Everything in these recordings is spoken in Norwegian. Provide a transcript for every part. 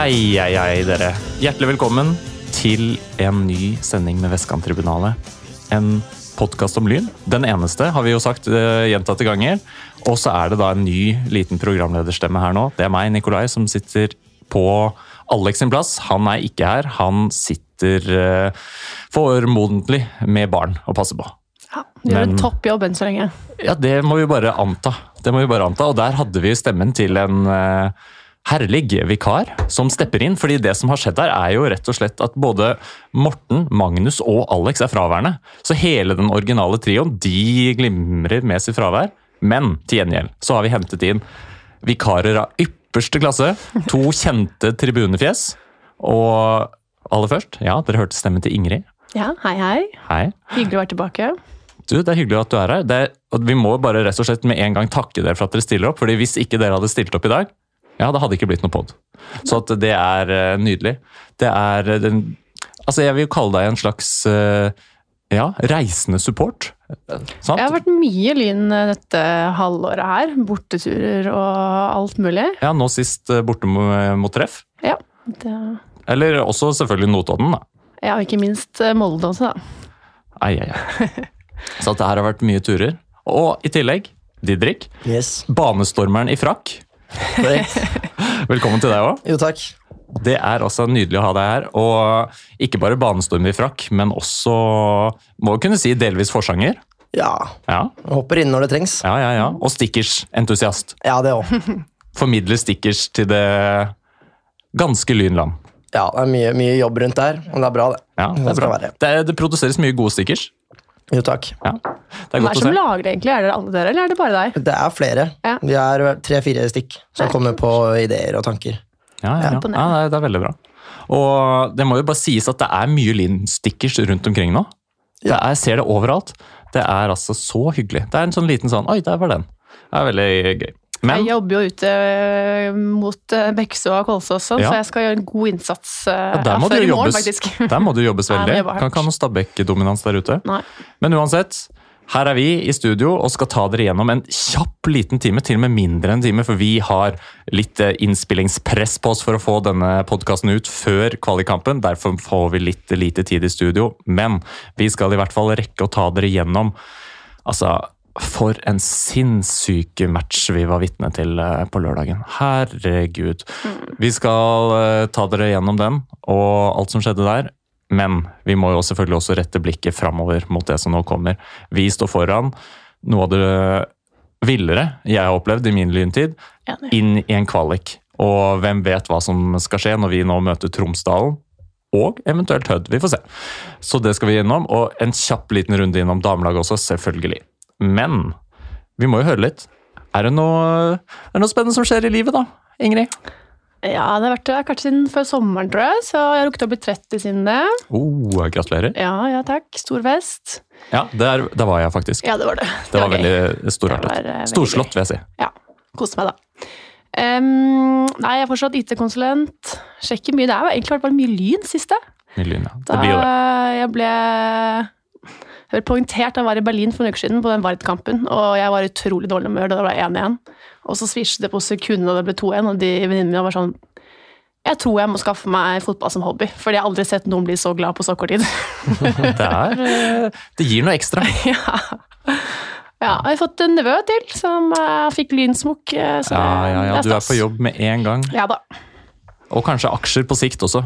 Ei, ei, ei, dere. Hjertelig velkommen til en ny sending med Vestkanttribunalet. En podkast om Lyn. Den eneste, har vi jo sagt uh, gjentatte ganger. Og så er det da en ny liten programlederstemme her nå. Det er meg, Nikolai, som sitter på Alex sin plass. Han er ikke her. Han sitter uh, formodentlig med barn å passe på. Ja, gjør en topp jobb enn så lenge. Ja, det må vi bare anta. Det må vi bare anta. Og der hadde vi stemmen til en eh, herlig vikar som stepper inn. fordi det som har skjedd her, er jo rett og slett at både Morten, Magnus og Alex er fraværende. Så hele den originale trioen de glimrer med sitt fravær. Men til gjengjeld så har vi hentet inn vikarer av ypperste klasse. To kjente tribunefjes. Og aller først, ja, dere hørte stemmen til Ingrid. Ja, hei, hei. Hei. Hyggelig å være tilbake. Du, Det er hyggelig at du er her. Det er, og vi må bare rett og slett med en gang takke dere for at dere stiller opp. fordi hvis ikke dere hadde stilt opp i dag, ja, det hadde ikke blitt noe pod. Så at det er eh, nydelig. Det er eh, den Altså, jeg vil jo kalle deg en slags eh, ja, reisende support. Sant? Jeg har vært mye Lyn dette halvåret her. Borteturer og alt mulig. Ja, Nå sist borte mot treff. Ja, det, Eller også selvfølgelig Notodden, da. ja og ikke minst Molde også, da. Ai, ai, ai. Så at det her har vært mye turer. Og i tillegg, Didrik, Yes. banestormeren i frakk. Velkommen til deg òg. Jo, takk. Det er også nydelig å ha deg her. Og ikke bare banestorm i frakk, men også må kunne si delvis forsanger. Ja. Ja, Hopper inn når det trengs. ja, ja. ja. Og stickers-entusiast. Ja, det òg. Formidler stickers til det ganske lynland. Ja, det er mye, mye jobb rundt der, men det er bra, det. Ja, det, er bra. Det, er, det produseres mye gode stickers. Jo, takk. Ja, det er Hvem er det som lager det, egentlig? Er det alle dere, eller er det bare deg? Det er flere. Ja. Vi er tre-fire stikk som kommer på ideer og tanker. Ja, ja, ja. Ja det, er, veldig bra. Og det må jo bare sies at det er mye lynstickers rundt omkring nå. Det er, jeg ser det overalt. Det er altså så hyggelig. Det er en sånn liten sånn Oi, der var den. Det er veldig gøy. Men Jeg jobber jo ute eh, mot Bekkestua og Kolsås, også, Ja. så jeg skal gjøre en god innsats eh, Ja, der må før i morgen, faktisk. der må det jobbes veldig. Nei. Kan ikke ha noe Stabæk-dominans der ute. Nei. Men uansett, her er vi i studio og skal ta dere gjennom en kjapp liten time, til og med mindre enn en time, for vi har litt eh, innspillingspress på oss for å få denne podkasten ut før kvalikkampen. Derfor får vi litt lite tid i studio, men vi skal i hvert fall rekke å ta dere gjennom Altså, for en sinnssyk match vi var vitne til eh, på lørdagen. Herregud. Vi skal eh, ta dere gjennom den og alt som skjedde der. Men vi må jo selvfølgelig også rette blikket framover mot det som nå kommer. Vi står foran noe av det villere jeg har opplevd i min lyntid, inn i en kvalik. Og hvem vet hva som skal skje når vi nå møter Tromsdalen. Og eventuelt Hødd. Vi får se. Så det skal vi gjennom. Og en kjapp liten runde innom damelaget også, selvfølgelig. Men vi må jo høre litt. Er det noe, er det noe spennende som skjer i livet, da? Ingrid? Ja, det har vært det har siden før sommeren, tror jeg, så jeg har rukket å bli 30 siden det. Oh, gratulerer. Ja, ja takk. Stor fest. Ja, der, der var jeg faktisk. Ja, det var det. Det var var, veldig storartet. Det eh, Storslått, vil jeg si. Ja, koste meg da. Um, nei, jeg er fortsatt IT-konsulent. Sjekker mye. Det har egentlig vært mye lyn siste. Mye lyn, ja. Da Det blir jo det. jeg ble jeg ble poengtert da jeg var i Berlin for noen uker siden på den Vard-kampen, og jeg var i utrolig dårlig humør da det var 1-1. Og så svisjet det på sekundene da det ble 2-1, og de venninnene mine var sånn Jeg tror jeg må skaffe meg fotball som hobby, fordi jeg har aldri sett noen bli så glad på så kort tid. Det, er, eh, det gir noe ekstra. ja. ja, jeg har fått en nevø til som eh, fikk lynsmokk. eh, Ja, ja, ja. Du er på jobb med en gang. Ja da. Og kanskje aksjer på sikt også.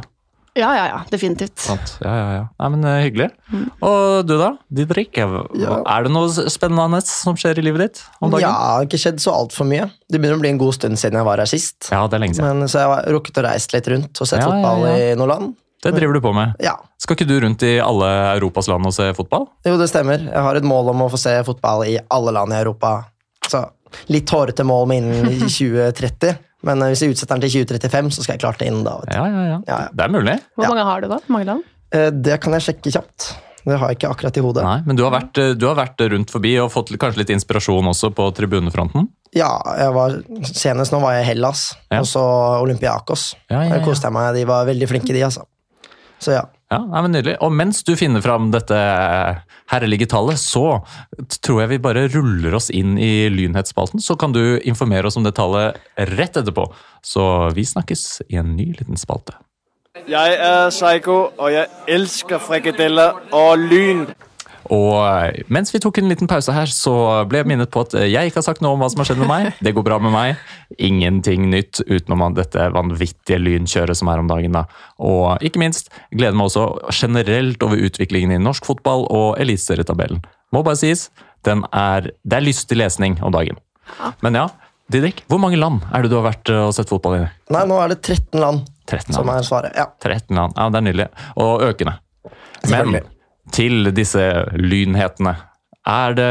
Ja, ja, ja. Definitivt. Sant? Ja, ja, ja. Nei, men eh, Hyggelig. Mm. Og du da, Didrik? Ja. Er det noe spennende som skjer i livet ditt om dagen? Ja, det har ikke skjedd så altfor mye. Det begynner å bli en god stund siden jeg var her sist. Ja, det er lenge siden. Men, så jeg har rukket å reise litt rundt og sett Ja, ja, fotball ja. i noen land. Det driver du på med. Ja, Skal ikke du rundt i alle Europas land og se fotball? jo det stemmer. Jeg har et mål om å få se fotball i alle land i Europa. Så litt hårete mål med innen 2030. Men eh, hvis jeg utsetter den til 2035, så skal jeg klare det innen da. vet du. Ja, ja, ja. Ja, ja. Det er mulig. Hvor Ja. mange har du da? Mange land? Eh, Det kan jeg sjekke kjapt. Det har jeg ikke akkurat i hodet. Nei, Men du har, vært, eh, du har vært rundt forbi og fått kanskje litt inspirasjon også på tribunefronten? Ja, jeg var, senest nå var jeg i Hellas, Ja. og så Olympiakos. Ja, ja, Der jeg koste jeg meg. De var veldig flinke, de, altså. Så ja. Ja, nei, men Nydelig. Og mens du finner fram dette herrelige tallet, så tror jeg vi bare ruller oss inn i Lynhetsspalten. Så kan du informere oss om det tallet rett etterpå. Så vi snakkes i en ny liten spalte. Jeg er Psycho, og jeg elsker frikadeller og lyn. Og eh, mens vi tok en liten pause her, så ble jeg minnet på at eh, jeg ikke har sagt noe om hva som har skjedd med meg. Det går bra med meg. Ingenting nytt utenom dette vanvittige lynkjøret som er om dagen. da. Og ikke minst gleder meg også generelt over utviklingen i norsk fotball og eliteserietabellen. Må bare sies, den er, det er lystig lesning om dagen. Men ja, Didrik, hvor mange land er det du har vært eh, og sett fotball i? Nei, nå er det 13 land 13 som land. er svaret. Ja, 13 land. Ja, det er nydelig. Og økende. Men. Til disse lynhetene. Er det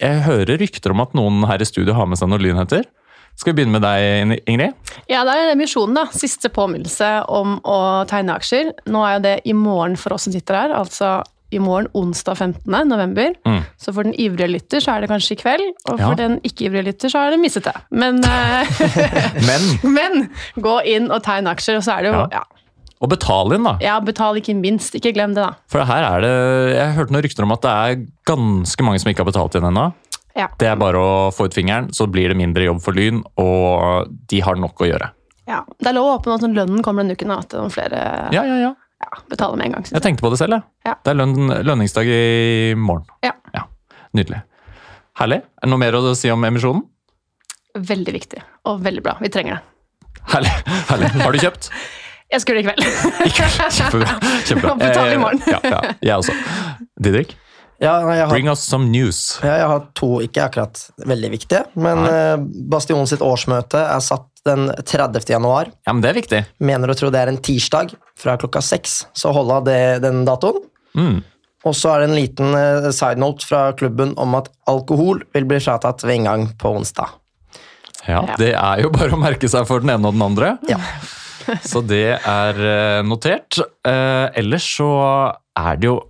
Jeg hører rykter om at noen her i studio har med seg noen lynheter. Skal vi begynne med deg, Ingrid? Ja, det er emisjonen, da. Siste påminnelse om å tegne aksjer. Nå er jo det i morgen for oss som sitter her, altså i morgen onsdag 15. november. Mm. Så for den ivrige lytter så er det kanskje i kveld, og for Ja. den ikke-ivrige lytter så er det misset det. Men, eh, Men men gå inn og tegn aksjer, og så er det jo Ja. ja. Å betal inn, da. ja, betal ikke minst. Ikke glem det, da. For her er det Jeg hørte noen rykter om at det er ganske mange som ikke har betalt inn ennå. Ja. Det er bare å få ut fingeren, så blir det mindre jobb for Lyn, og de har nok å gjøre. Ja. Det er lov å åpne at lønnen kommer denne uken, at noen flere Ja, ja, ja. ja, betaler med en gang. Jeg jeg. tenkte på det selv, jeg. Ja. Det er løn, lønningsdag i morgen. Ja. Nydelig. Herlig. Er det noe mer å si om emisjonen? Veldig viktig, og veldig bra. Vi trenger det. Herlig. herlig. Har du kjøpt? Jeg skal gjøre det i kveld. Kjempebra. Kjempebra. Betale i morgen. Eh, Ja, ja, jeg også. Didrik, ja nei, jeg, har, bring us some news. ja, jeg har to, ikke akkurat veldig viktige, men Nei. eh, Bastion sitt årsmøte er satt den 30. januar. Ja, men det er viktig. Mener å tro det er en tirsdag fra klokka seks, så hold av den datoen. Mm. Og så er det en liten eh, side note fra klubben om at alkohol vil bli fratatt ved inngang på onsdag. Ja, Ja. det er jo bare å merke seg for den ene og den andre. Ja. Så det er eh, notert. Eh, ellers så er det jo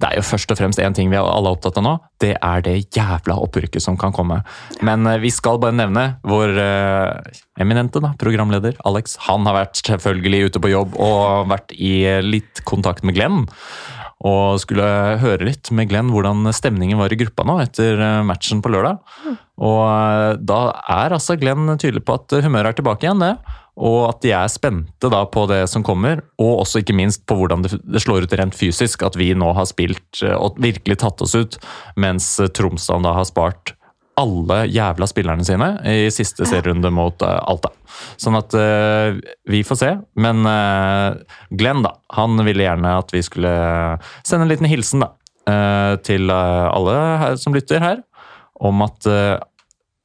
det er jo først og fremst én ting vi alle er opptatt av nå. Det er det jævla opprykket som kan komme. Men eh, vi skal bare nevne vår eh, eminente da, programleder Alex. Han har vært selvfølgelig ute på jobb og vært i litt kontakt med Glenn. Og skulle høre litt med Glenn hvordan stemningen var i gruppa nå etter matchen på lørdag. Og eh, da er altså Glenn tydelig på at humøret er tilbake igjen, det. Og at de er spente da på det som kommer, og også ikke minst på hvordan det, slår ut rent fysisk. At vi nå har spilt eh, og virkelig tatt oss ut, mens eh, Tromsdalen da har spart alle jævla spillerne sine i siste serierunde mot eh, Alta. Sånn at uh, vi får se. Men uh, Glenn, da. Han ville gjerne at vi skulle sende en liten hilsen da, Uh, til alle her, som lytter her, om at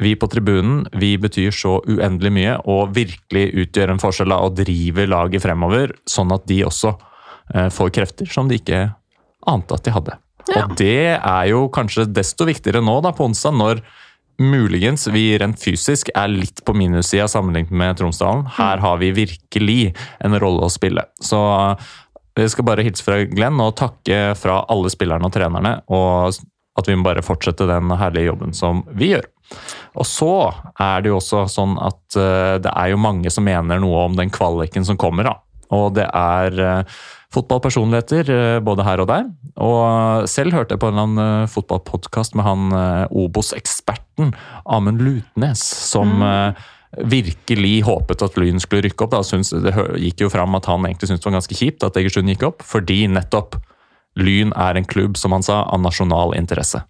vi på tribunen vi betyr så uendelig mye og virkelig utgjør en forskjell av og driver laget fremover, sånn at de også eh, får krefter som de ikke ante at de hadde. Ja. Og det er jo kanskje desto viktigere nå da, på onsdag, når muligens vi rent fysisk er litt på minussida sammenlignet med Tromsdalen. Her har vi virkelig en rolle å spille. Så jeg skal bare hilse fra Glenn og takke fra alle spillerne og trenerne, og at vi må bare fortsette den herlige jobben som vi gjør. Og så er det jo også sånn at eh, det er jo mange som mener noe om den kvaliken som kommer. da. Og det er uh, fotballpersonligheter eh, både her og der. Og selv hørte jeg på en eller annen fotballpodkast med han eh, Obos-eksperten Amund Lutnes, som mm. virkelig håpet at Lyn skulle rykke opp. Da. Det gikk jo fram at han egentlig syntes det var ganske kjipt at Egersund gikk opp, fordi nettopp Lyn er en klubb, som han sa, av nasjonal interesse.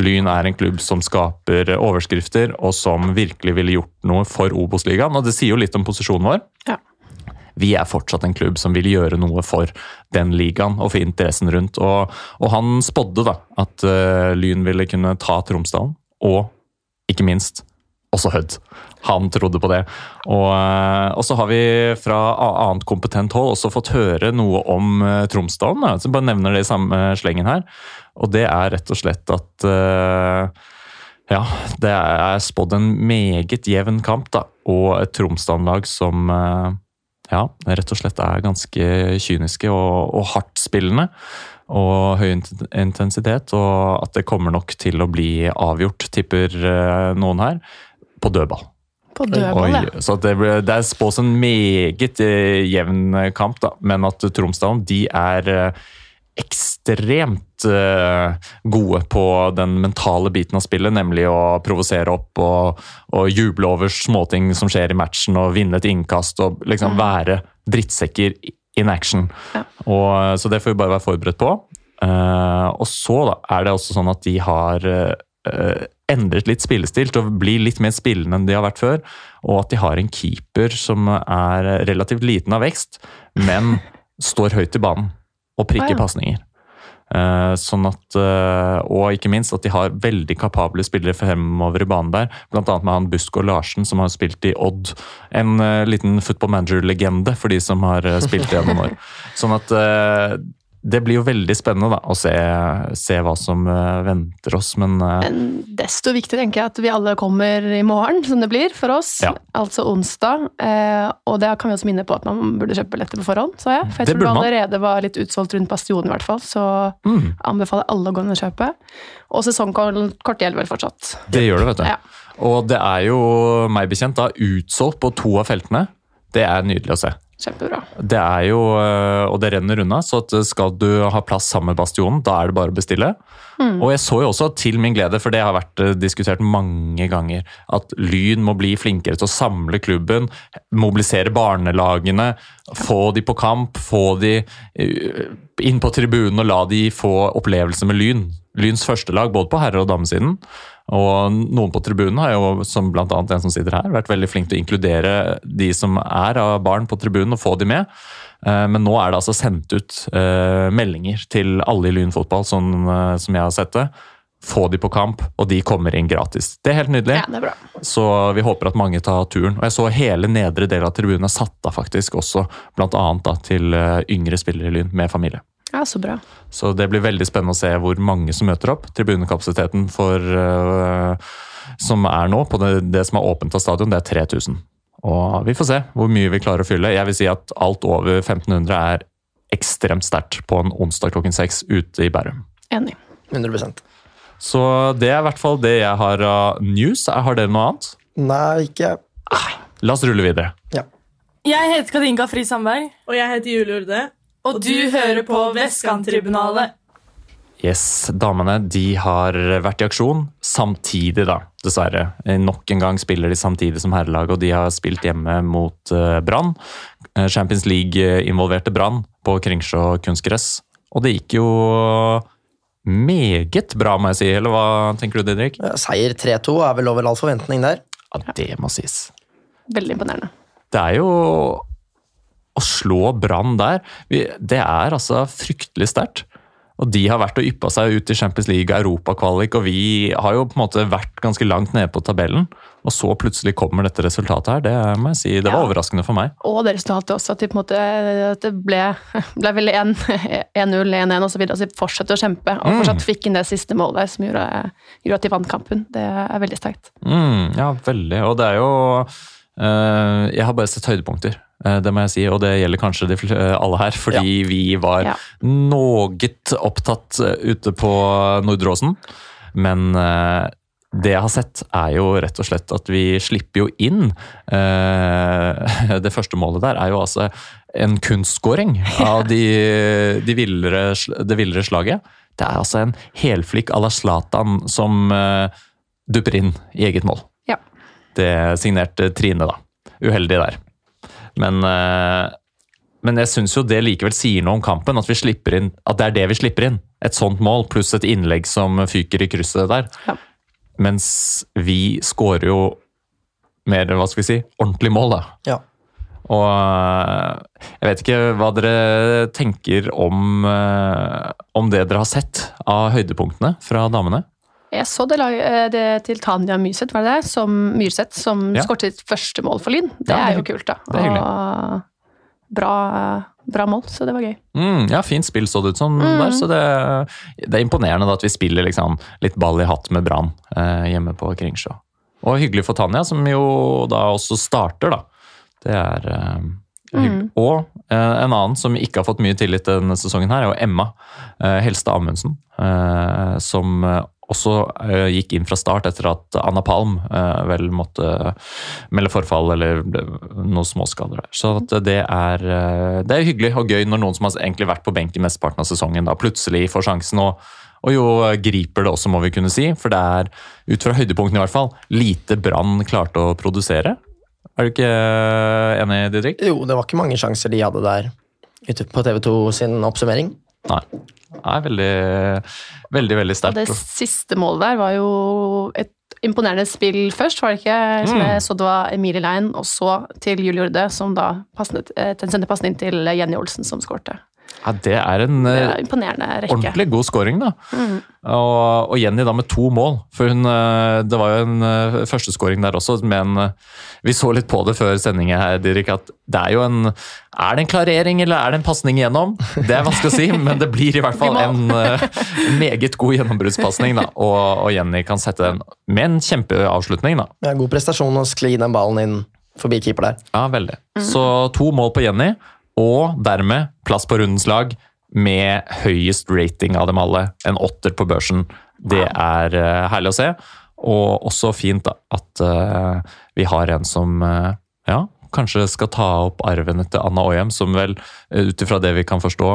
Lyn er en klubb som skaper overskrifter, og som virkelig ville gjort noe for Obos-ligaen. Og det sier jo litt om posisjonen vår. Ja. Vi er fortsatt en klubb som vil gjøre noe for den ligaen og for interessen rundt. Og, og han spådde da at uh, Lyn ville kunne ta Tromsdalen, og ikke minst også Hødd. Han trodde på det. Og, eh, og så har vi fra annet kompetent hold også fått høre noe om eh, Tromsdalen. jeg bare nevner det i samme slengen her. Og det er rett og slett at eh, ja, det er spådd en meget jevn kamp, da. Og et Tromsdalen-lag som ja, rett og slett er ganske kyniske og, og hardtspillende. Og høy intensitet, og at det kommer nok til å bli avgjort, tipper noen her, på dødball. På dødball, ja. så det, ble- det spås en meget eh, jevn kamp, da. men at Tromsdalen de er eh, ekstremt eh, gode på den mentale biten av spillet, nemlig å provosere opp og, og juble over småting som skjer i matchen, og vinne et innkast og liksom være drittsekker in action. Ja. Og, eh, så det får vi bare være forberedt på. Uh, og så da, er det også sånn at de har eh, eh, endret litt spillestil til å bli litt mer spillende enn de har vært før. Og at de har en keeper som er relativt liten av vekst, men står høyt i banen og prikker Ah, ja. pasninger. Eh, sånn at, eh, og ikke minst at de har veldig kapable spillere fremover i banen der. Blant annet med han Busko Larsen, som har spilt i Odd. En eh, liten football manager-legende for de som har spilt det gjennom år. Sånn at det blir jo veldig spennende da, å se, se hva som eh, venter oss, men eh, Men desto viktigere tenker jeg at vi alle kommer i morgen, som det blir for oss. Ja. Altså onsdag. Eh, og det kan vi også minne på at man burde kjøpe billetter på forhånd, sa jeg. For jeg Det tror det allerede var litt utsolgt rundt Bastionen i hvert fall, så mm, anbefaler alle å gå inn og kjøpe. Og sesongkort gjelder vel fortsatt. det gjør det, vet du. Ja. Og det er jo, meg bekjent, da, utsolgt på to av feltene. Det er nydelig å se. Kjempebra. Det er jo, øh, og det renner unna, så at skal du ha plass sammen med Bastionen, da er det bare å bestille. Og jeg så jo også, til min glede, for det har vært øh, diskutert mange ganger, at Lyn må bli flinkere til å samle klubben, mobilisere barnelagene, få de på kamp, få de inn på tribunen og la de få opplevelse med Lyn. Lyns første lag, både på herre- og damesiden. Og noen på tribunen har jo, som bl.a. den som sitter her, vært veldig flink til å inkludere de som er av barn på tribunen, og få de med. Eh, Men nå er det altså sendt ut eh, meldinger til alle i Lyn fotball, sånn som jeg har sett det. Få de på kamp, og de kommer inn gratis. Det er helt nydelig. Ja, det er bra. Så vi håper at mange tar turen. Og jeg så hele nedre del av tribunen er satt av faktisk også, bl.a. til eh, yngre spillere i Lyn med familie. Ja, så bra. Så det blir veldig spennende å se hvor mange som møter opp. Tribunekapasiteten for, uh, som er nå, på det, det som er åpent av stadion, det er 3000. Og vi får se hvor mye vi klarer å fylle. Jeg vil si at alt over 1500 er ekstremt sterkt på en onsdag klokken seks ute i Bærum. Enig. 100% Så det er i hvert fall det jeg har av news. Har dere noe annet? Nei, ikke La oss rulle videre. Jeg heter Katinka Fri Sandberg, Og jeg heter Julie Urde. Og du hører på Vestkanttribunalet. Yes, damene de har vært i aksjon samtidig, da, dessverre. Nok en gang spiller de samtidig som herrelag, og de har spilt hjemme mot eh, Brann. Eh, Champions League-involverte Brann på Kringsjå kunstgress. Og det gikk jo meget bra, må jeg si. Eller hva tenker du, Didrik? Seier 3-2 er vel over all forventning der. Ja, det må sies. Veldig imponerende. Det er jo å slå Brann der. Det er altså fryktelig sterkt. Og de har vært og yppa seg ut i Champions League Europakvalik, og vi har jo på en måte vært ganske langt nede på tabellen. Og så plutselig kommer dette resultatet her. Det må jeg si, det var Ja. overraskende for meg. Og det resultatet også, at de på en måte at det ble, ble vel 1-0, 1-1 og så. Altså de fortsatte å kjempe, og fortsatt fikk inn det siste målet som gjorde, gjorde at de vant kampen. Det er veldig sterkt. Mm, ja, veldig. Og det er jo eh, Jeg har bare sett høydepunkter, det må jeg si. Og det gjelder kanskje de, eh, alle her, fordi vi var Ja. noe opptatt eh, ute på Nordråsen. Men eh, det jeg har sett, er jo rett og slett at vi slipper jo inn eh, Det første målet der er jo altså en kunstskåring av de, de villere, det villere slaget. Det er altså en helflikk à la Zlatan som eh, dupper inn i eget mål. Ja. Det signerte Trine, da. Uheldig der. Men, eh, men jeg syns jo det likevel sier noe om kampen, at, vi slipper inn, at det er det vi slipper inn. Et sånt mål, pluss et innlegg som fyker i krysset der. Ja. Mens vi skårer jo mer, hva skal vi si, ordentlig mål, da. Ja. Og eh, jeg vet ikke hva dere tenker om, eh, om det dere har sett av høydepunktene fra damene. Jeg så det, eh, det til Tanja Myrseth, var det det? Som, Myrseth, som Ja. skåret sitt første mål for Lyn. Det Ja, det er jo kult, da. det er hyggelig. Og bra, bra mål, så det var gøy. Mm, ja, fint spill så det ut som Mm. der, så det, det er imponerende da, at vi spiller liksom, litt ball i hatt med Brann eh, hjemme på Kringsjå. Og hyggelig for Tanja, som jo da også starter, da. Det er eh, hyggelig. Og eh, en annen som ikke har fått mye tillit denne sesongen her, er jo Emma eh, Helstad Amundsen. Eh, som eh, også eh, gikk inn fra start etter at Anna Palm eh, vel måtte melde forfall eller noen småskader. der. Så det, er, eh, det er hyggelig og gøy når noen som har egentlig vært på benken mesteparten av sesongen, da plutselig får sjansen. og og jo griper det også, må vi kunne si. For det er, ut fra høydepunktene i hvert fall, lite Brann klarte å produsere. Er du ikke eh, enig, Didrik? Jo, det var ikke mange sjanser de hadde der ute på TV2 sin oppsummering. Nei. Er veldig, veldig, veldig Og det siste målet der var jo et imponerende spill først, var det ikke? Som Mm. jeg så det var Emilie Lein, og så til Julie Jorde, som da pasnet, eh, sendte pasning til Jenny Olsen, som skårte. Ja, det er en Det eh, er imponerende rekke. ordentlig god scoring, da. Mm. Og, og Jenny da med to mål. For hun, eh, det var jo en eh, førsteskåring der også, men eh, vi så litt på det før sendingen her, Dirk, at det er jo en Er det en klarering, eller er det en pasning igjennom? Det er vanskelig å si, men det blir i hvert fall en eh, meget god gjennombruddspasning. Og, og Jenny kan sette den med en kjempeavslutning, da. Ja, god prestasjon å skli den ballen inn forbi keeper der. Ja, veldig. Så to mål på Jenny, og dermed plass på rundens lag med høyest rating av dem alle. En åtter på børsen. Det er eh, herlig å se. Og også fint at eh, vi har en som eh, ja, kanskje skal ta opp arven etter Anna Oyem, som vel, ut ifra det vi kan forstå,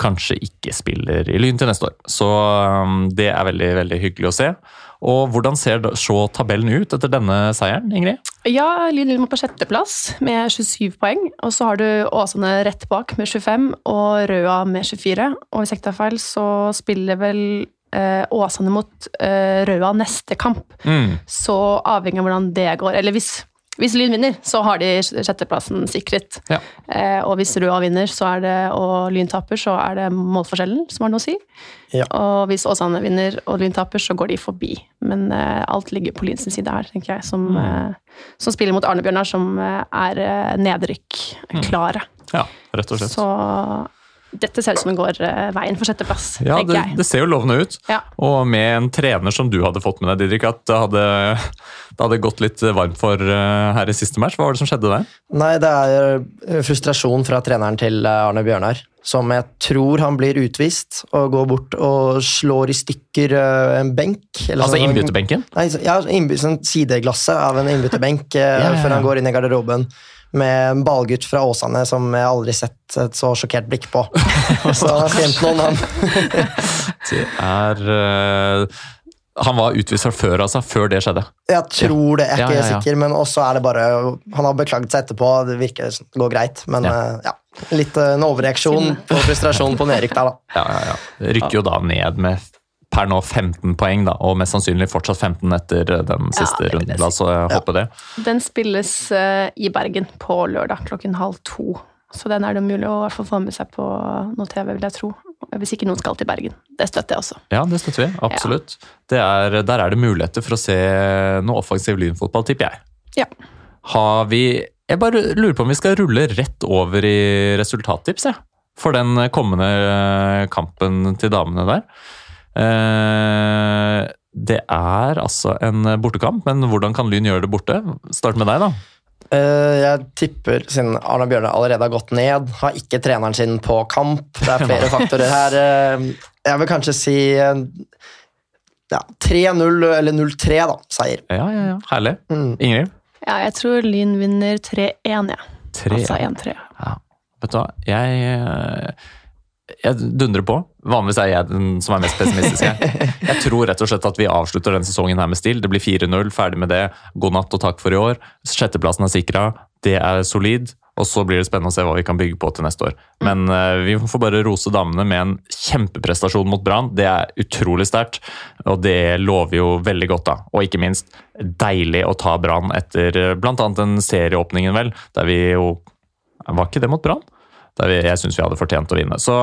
kanskje ikke spiller i Lyn til neste år. Så det er veldig, veldig hyggelig å se. Og hvordan ser så tabellen ut etter denne seieren, Ingrid? Ja, Lyn Lillehammer på sjetteplass med 27 poeng. Og så har du Åsane rett bak med 25 og Røa med 24. Og hvis jeg ikke tar feil, så spiller vel eh, Åsane mot eh, Røa neste kamp. Mm. Så avhengig av hvordan det går Eller hvis, hvis Lyn vinner, så har de sjetteplassen sikret. Ja. Eh, og hvis Røa vinner så er det, og Lyn taper, så er det målforskjellen som har noe å si. Ja. Og hvis Åsane vinner og Lyn taper, så går de forbi. Men eh, alt ligger på Lyns side her, tenker jeg, som, Mm. eh, som spiller mot Arne-Bjørnar, som eh, er eh, nedrykk klare. Ja, rett og slett. Så dette ser ut som det går eh, veien for sjetteplass, Ja, det, det ser jo lovende ut. Ja. Og med en trener som du hadde fått med deg, Didrik, at det hadde, det hadde gått litt varmt for eh, her i siste match. Hva var det som skjedde der? Nei, det er eh, frustrasjon fra treneren til Arne Bjørnar. Som jeg tror han blir utvist og går bort og slår i stykker en benk. eller Altså sånn- innbytterbenken? Nei, ja, innby- sånn sideglasset av en innbytterbenk Ja, ja, ja. før han går inn i garderoben. Med en ballgutt fra Åsane som jeg aldri sett et så sjokkert blikk på. Så han har skremt noen, han. Det er uh, Han var utvist fra før, altså. Før det skjedde. Jeg tror det, jeg er Ja, ikke ja, ja. sikker, men også er det bare Han har beklaget seg etterpå, det virker som det går greit, men Ja. eh, ja. Litt uh, en overreaksjon og frustrasjon på Nerik der, da. Ja, ja, ja. Rykker jo da ned med per nå 15 poeng, da, og mest sannsynlig fortsatt 15 etter den siste ja, runden. La oss eh, håpe det. Den spilles uh, i Bergen på lørdag klokken halv to. Så den er det mulig å i hvert fall få med seg på noe TV, vil jeg tro. Hvis ikke noen skal til Bergen. Det støtter jeg også. Ja, det støtter vi. Absolutt. Det er, der er det muligheter for å se noe offensiv lynfotball, tipper jeg. Ja. Har vi Jeg bare lurer på om vi skal rulle rett over i resultattips, jeg. For den kommende eh, kampen til damene der. Eh, Det er altså en bortekamp, men hvordan kan Lyn gjøre det borte? Start med deg, da. Eh, jeg tipper, siden Arne Bjørnar allerede har gått ned, har ikke treneren sin på kamp. Det er flere faktorer her. Eh, jeg vil kanskje si ja, 3-0 eller 0-3, da. Seier. Ja, ja, ja. Herlig. Mm. Ingrid? Ja, jeg tror Lyn vinner 3-1, ja. Altså 1-3. Ja. Vet du hva, jeg, jeg dundrer på. Vanligvis er jeg den som er mest pessimistisk her. Jeg tror rett og slett at vi avslutter denne sesongen her med stil. Det blir 4-0, ferdig med det. God natt og takk for i år. Sjetteplassen er sikra. Det er solid. Og så blir det spennende å se hva vi kan bygge på til neste år. Men uh, vi får bare rose damene med en kjempeprestasjon mot Brann. Det er utrolig sterkt, og det lover jo veldig godt, da. Og ikke minst deilig å ta Brann etter eh, bl.a. den serieåpningen, vel, der vi jo Var ikke det mot Brann? Der vi, jeg syns vi hadde fortjent å vinne. Så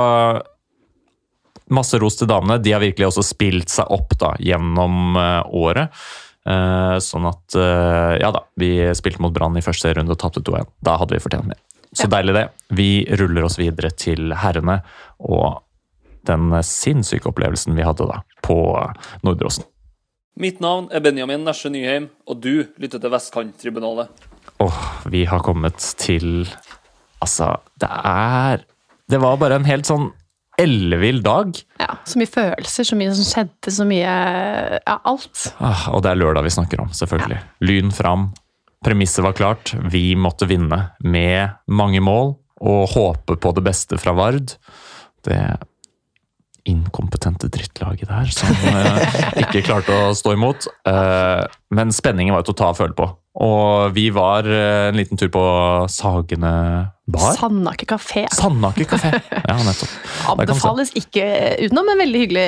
masse ros til damene. De har virkelig også spilt seg opp da, gjennom eh, året. Eh, sånn at eh, Ja da, vi spilte mot Brann i første runde og tapte 2-1. Da hadde vi fortjent mer. Så deilig, det. Vi ruller oss videre til herrene og den sinnssyke opplevelsen vi hadde da på Nordåsen. Mitt navn er Benjamin Nesje Nyheim, og du lytter til Vestkanttribunalet. Åh, vi har kommet til Altså, det er Det var bare en helt sånn ellevill dag. Ja, så mye følelser, så mye som skjedde, så mye Ja, alt. Ah, Og det er lørdag vi snakker om, selvfølgelig. Lyn fram. Premisset var klart. Vi måtte vinne med mange mål og håpe på det beste fra Vard. Det inkompetente drittlaget der som eh, ikke klarte å stå imot. Eh, men spenningen var jo til å ta og føle på. Og vi var eh, en liten tur på Sagene bar. Sandaker kafé. Sandaker kafé. Ja, nettopp. Anbefales ikke utenom, men veldig hyggelig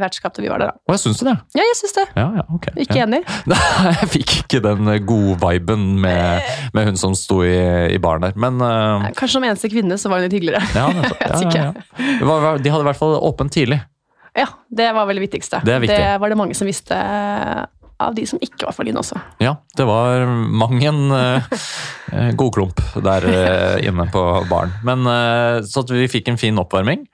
vertskap da vi var der, da. Å, jeg syns det? Ja, jeg syns det. Ja, ja, ok. Ikke ja. enig. Nei, jeg fikk ikke den gode viben med, med hun som sto i, i baren der. Men uh... Kanskje som eneste kvinne så var hun litt hyggeligere. ja, nettopp. Ja, ja. De hadde i hvert fall åpent tidlig. Ja, det var vel det viktigste. Det er viktig. var det mange som visste av de som ikke var for Lyn også. Ja, det var mang en uh, godklump der uh, inne på baren. Men eh, Så at vi fikk en fin oppvarming,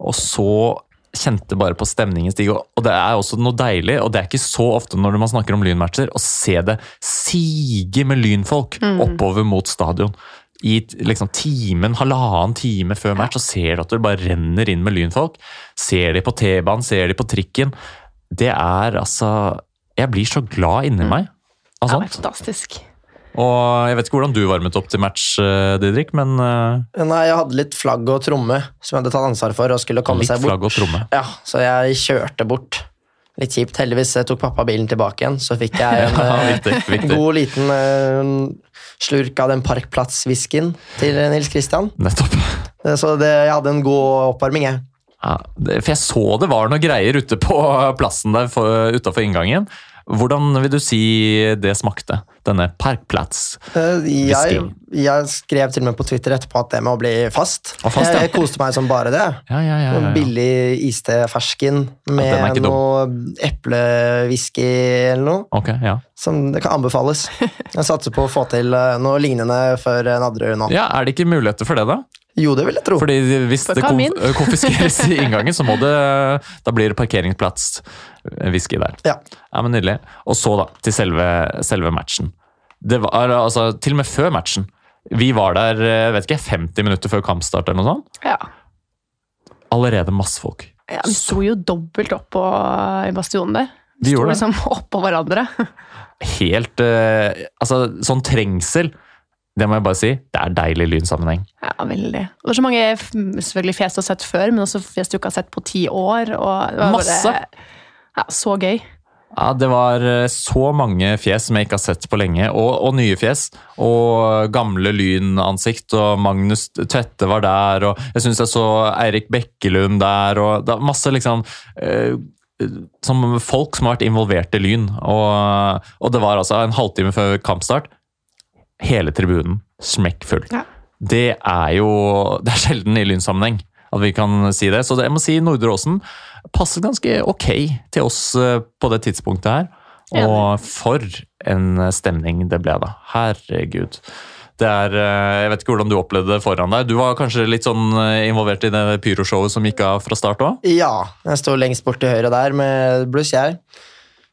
og så kjente bare på stemningen stige. Og det er også noe deilig, og det er ikke så ofte når man snakker om lynmatcher, å se det sige med lynfolk oppover mot stadion. I liksom timen, halvannen time før match, så ser du at det bare renner inn med lynfolk. Ser de på T-banen, ser de på trikken. Det er altså Jeg blir så glad inni meg av Ja, er fantastisk. Og jeg vet ikke hvordan du varmet opp til match, eh, Didrik, men eh, Nei, jeg hadde litt flagg og tromme som jeg hadde tatt ansvar for og skulle komme litt seg bort. flagg og tromme. Ja, så jeg kjørte bort. Litt kjipt. Heldigvis tok pappa bilen tilbake igjen, så fikk jeg en Ja, eh, viktig, viktig. god liten slurk av den parkplass-whiskyen til Nils Christian. Nettopp. Så det, jeg hadde en god oppvarming, jeg. Ja, for jeg så det var noen greier ute på plassen der utafor inngangen. Hvordan vil du si det smakte? Denne parkplats. Eh, Jeg, jeg skrev til og med på Twitter etterpå at det med å bli fast. Fast, ja. jeg, jeg koste meg som bare det. Ja, ja, ja. Ja, ja. billig iste fersken er med noe eplewhisky eller noe. Okay, ja. Som det kan anbefales. Jeg satser på å få til eh, noe lignende for Nadderud nå. ja. Er det ikke muligheter for det, da? Jo, det vil jeg tro. Fordi hvis det konf konfiskeres i inngangen, så må det Da blir det parkeringsplass whisky der. Ja. Ja, men Nydelig. Og så, da, til selve, selve matchen. Det var altså Til og med før matchen. Vi var der eh, vet ikke, 50 minutter før kampstart eller noe sånt. Ja. Allerede masse folk. ja vi sto jo dobbelt opp på, i bastionen der. De sto liksom oppå hverandre. Helt uh, Altså, sånn trengsel, det må jeg bare si, det er deilig lynsammenheng. Ja, veldig. Og det er så mange selvfølgelig fjes du har sett før, men også fjes du ikke har sett på ti år. Og det var Masse. Bare, ja, så gøy. Ja, Det var eh, så mange fjes som jeg ikke har sett på lenge, og, og nye fjes. Og gamle lynansikt, og Magnus Tvette var der, og jeg syns jeg så Eirik Bekkelund der, og det er masse liksom eh, som folk som har vært involvert i Lyn. Og, og det var altså en halvtime før kampstart. Hele tribunen smekkfull. Ja. Det er jo Det er sjelden i Lynsammenheng at vi kan si det. Så jeg må si Nordre Åsen passer ganske ok til oss eh, på det tidspunktet her. Og for en stemning det ble, da. Herregud. Det er, eh, Jeg vet ikke hvordan du opplevde det foran deg. Du var kanskje litt sånn eh, involvert i det pyroshowet som gikk av fra start òg? Ja, jeg står lengst bort til høyre der med bluss, jeg.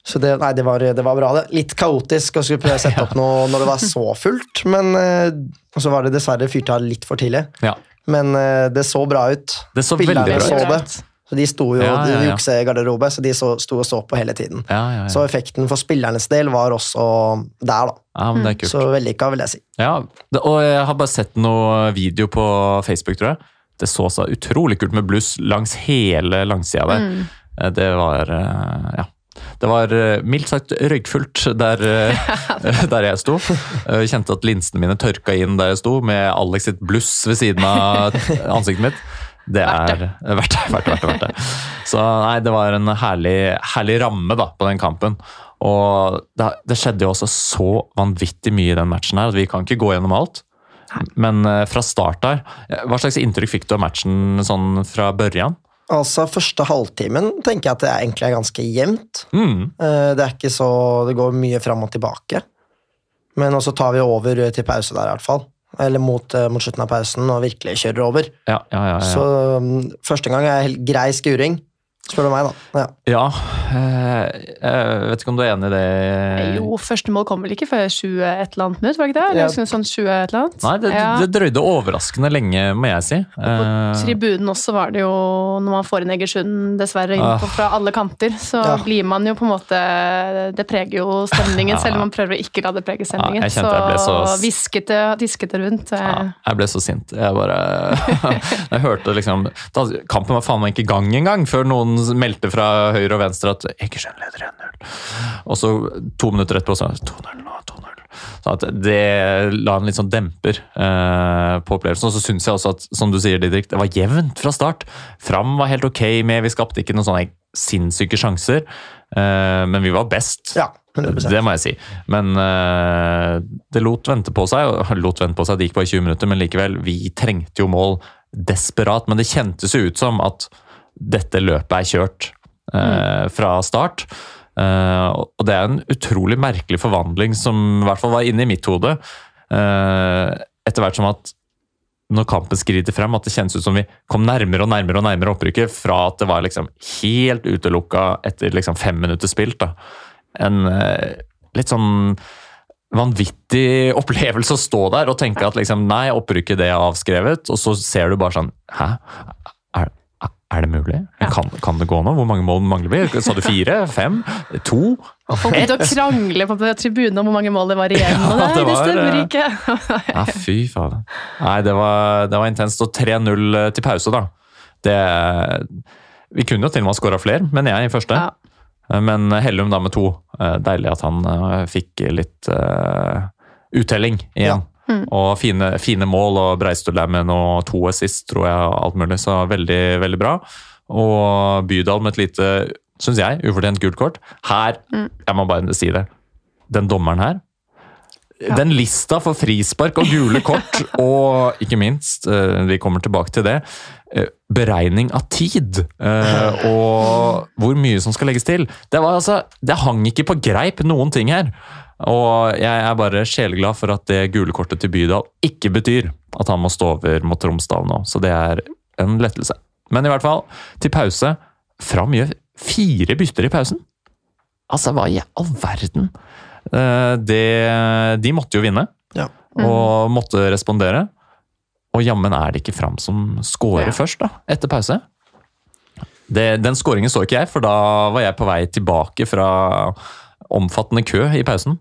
Så det, nei, det, var, det var bra. det. Litt kaotisk å skulle prøve å sette opp noe når det var så fullt, men eh, så var det dessverre fyrt av litt for tidlig. Ja. Men eh, det så bra ut. Det så Spillerne veldig bra så ut. det. Så de sto jo Ja, ja, ja. i juksegarderobe, så de så, sto og så på hele tiden. Ja, ja, ja. Så effekten for spillernes del var også der, da. ja, men det er kult. Så vellykka, vil jeg si. Ja, det, og jeg har bare sett noe video på Facebook, tror jeg. Det så så utrolig kult med bluss langs hele langsida der. Mm. Det var eh, Ja. Det var eh, mildt sagt røykfullt der, eh, der jeg sto. Jeg kjente at linsene mine tørka inn der jeg sto, med Alex sitt bluss ved siden av ansiktet mitt. Det er verdt det. Verdt det, verdt det. Så nei, det var en herlig, herlig ramme da, på den kampen. Og det, det skjedde jo også så vanvittig mye i den matchen her, at vi kan ikke gå gjennom alt. Men eh, fra start der, eh, hva slags inntrykk fikk du av matchen sånn fra børjan? Altså, første halvtimen tenker jeg at det egentlig er ganske jevnt. Mm. Eh, Det er ikke så Det går mye fram og tilbake. Men også tar vi over til pause der, i hvert fall. Eller mot, eh, mot slutten av pausen og virkelig kjører over. Ja, ja, ja, ja. Så mm, første gang er helt grei skuring. Spør du meg, da. Ja. Ja, eh, jeg vet ikke om du er enig i det? Jo, første mål kom vel ikke før 20 et eller annet minutt, var det ikke det? Eller Ja. sånn 20 et eller annet? Nei, det, Ja. det drøyde overraskende lenge, må jeg si. På Eh, tribunen også var det jo, når man får inn Egersund dessverre inn Ah. fra alle kanter, så Ja. blir man jo på en måte Det preger jo stemningen, Ja. selv om man prøver å ikke la det prege stemningen. Ja, jeg kjente jeg ble så- hviskete, det rundt. eh, Ja, jeg ble så sint. Jeg bare Jeg hørte liksom da, Kampen var faen meg ikke i gang engang, før noen meldte fra høyre og venstre at Egersund leder 1-0. Og så to minutter etterpå så 2-0 nå, 2-0. Så at det la en litt sånn demper eh, på opplevelsen. Og så syns jeg også at, som du sier, Didrik, det var jevnt fra start. Fram var helt ok med, vi skapte ikke noen sånne sinnssyke sjanser, eh, men vi var best. ja 100 Det må jeg si. Men eh, det lot vente på seg. og lot vente på seg, Det gikk bare 20 minutter, men likevel, vi trengte jo mål desperat. Men det kjentes jo ut som at dette løpet er kjørt eh, fra start. Eh, og det er en utrolig merkelig forvandling som i hvert fall var inne i mitt hode. Eh, etter hvert som at når kampen skrider frem, at det kjennes ut som vi kom nærmere og nærmere og nærmere opprykket, fra at det var liksom helt utelukka etter liksom fem minutter spilt. da en eh, litt sånn vanvittig opplevelse å stå der og tenke at liksom, nei, opprykket det er avskrevet, og så ser du bare sånn Hæ? Er, det mulig? Kan, kan det gå nå? Hvor mange mål mangler vi? Sa du fire? Fem? To? Folk begynte å krangle på tribunen om hvor mange mål det var igjen. Ja, og nei, det det, stemmer eh, ikke. Ja, fy faen. Nei, det var, det var intenst. Og 3-0 til pause, da. Det Vi kunne jo til og med ha skåra flere, mener jeg, i første. Ja. Men Hellum da med to. Eh, Deilig at han eh, fikk litt uh, uttelling igjen. Og fine, fine mål, og Breistøl og med noe to assist, tror jeg, alt mulig. Så veldig, veldig bra. Og Bydal med et lite, syns jeg, ufortjent gult kort. Her, jeg må bare si det, den dommeren her den lista for frispark og gule kort, og ikke minst, eh, vi kommer tilbake til det, eh, beregning av tid. eh, Og hvor mye som skal legges til. Det, var altså, det hang ikke på greip noen ting her. Og jeg er bare sjeleglad for at det gule kortet til Bydal ikke betyr at han må stå over mot Tromsdal nå. Så det er en lettelse. Men i hvert fall, til pause. Fram gjør fire bytter i pausen. Altså, hva i all verden? Eh, Det, de måtte jo vinne, Ja. og måtte respondere. Og jammen er det ikke Fram som scorer Ja. først, da, etter pause. Det, den scoringen så ikke jeg, for da var jeg på vei tilbake fra omfattende kø i pausen.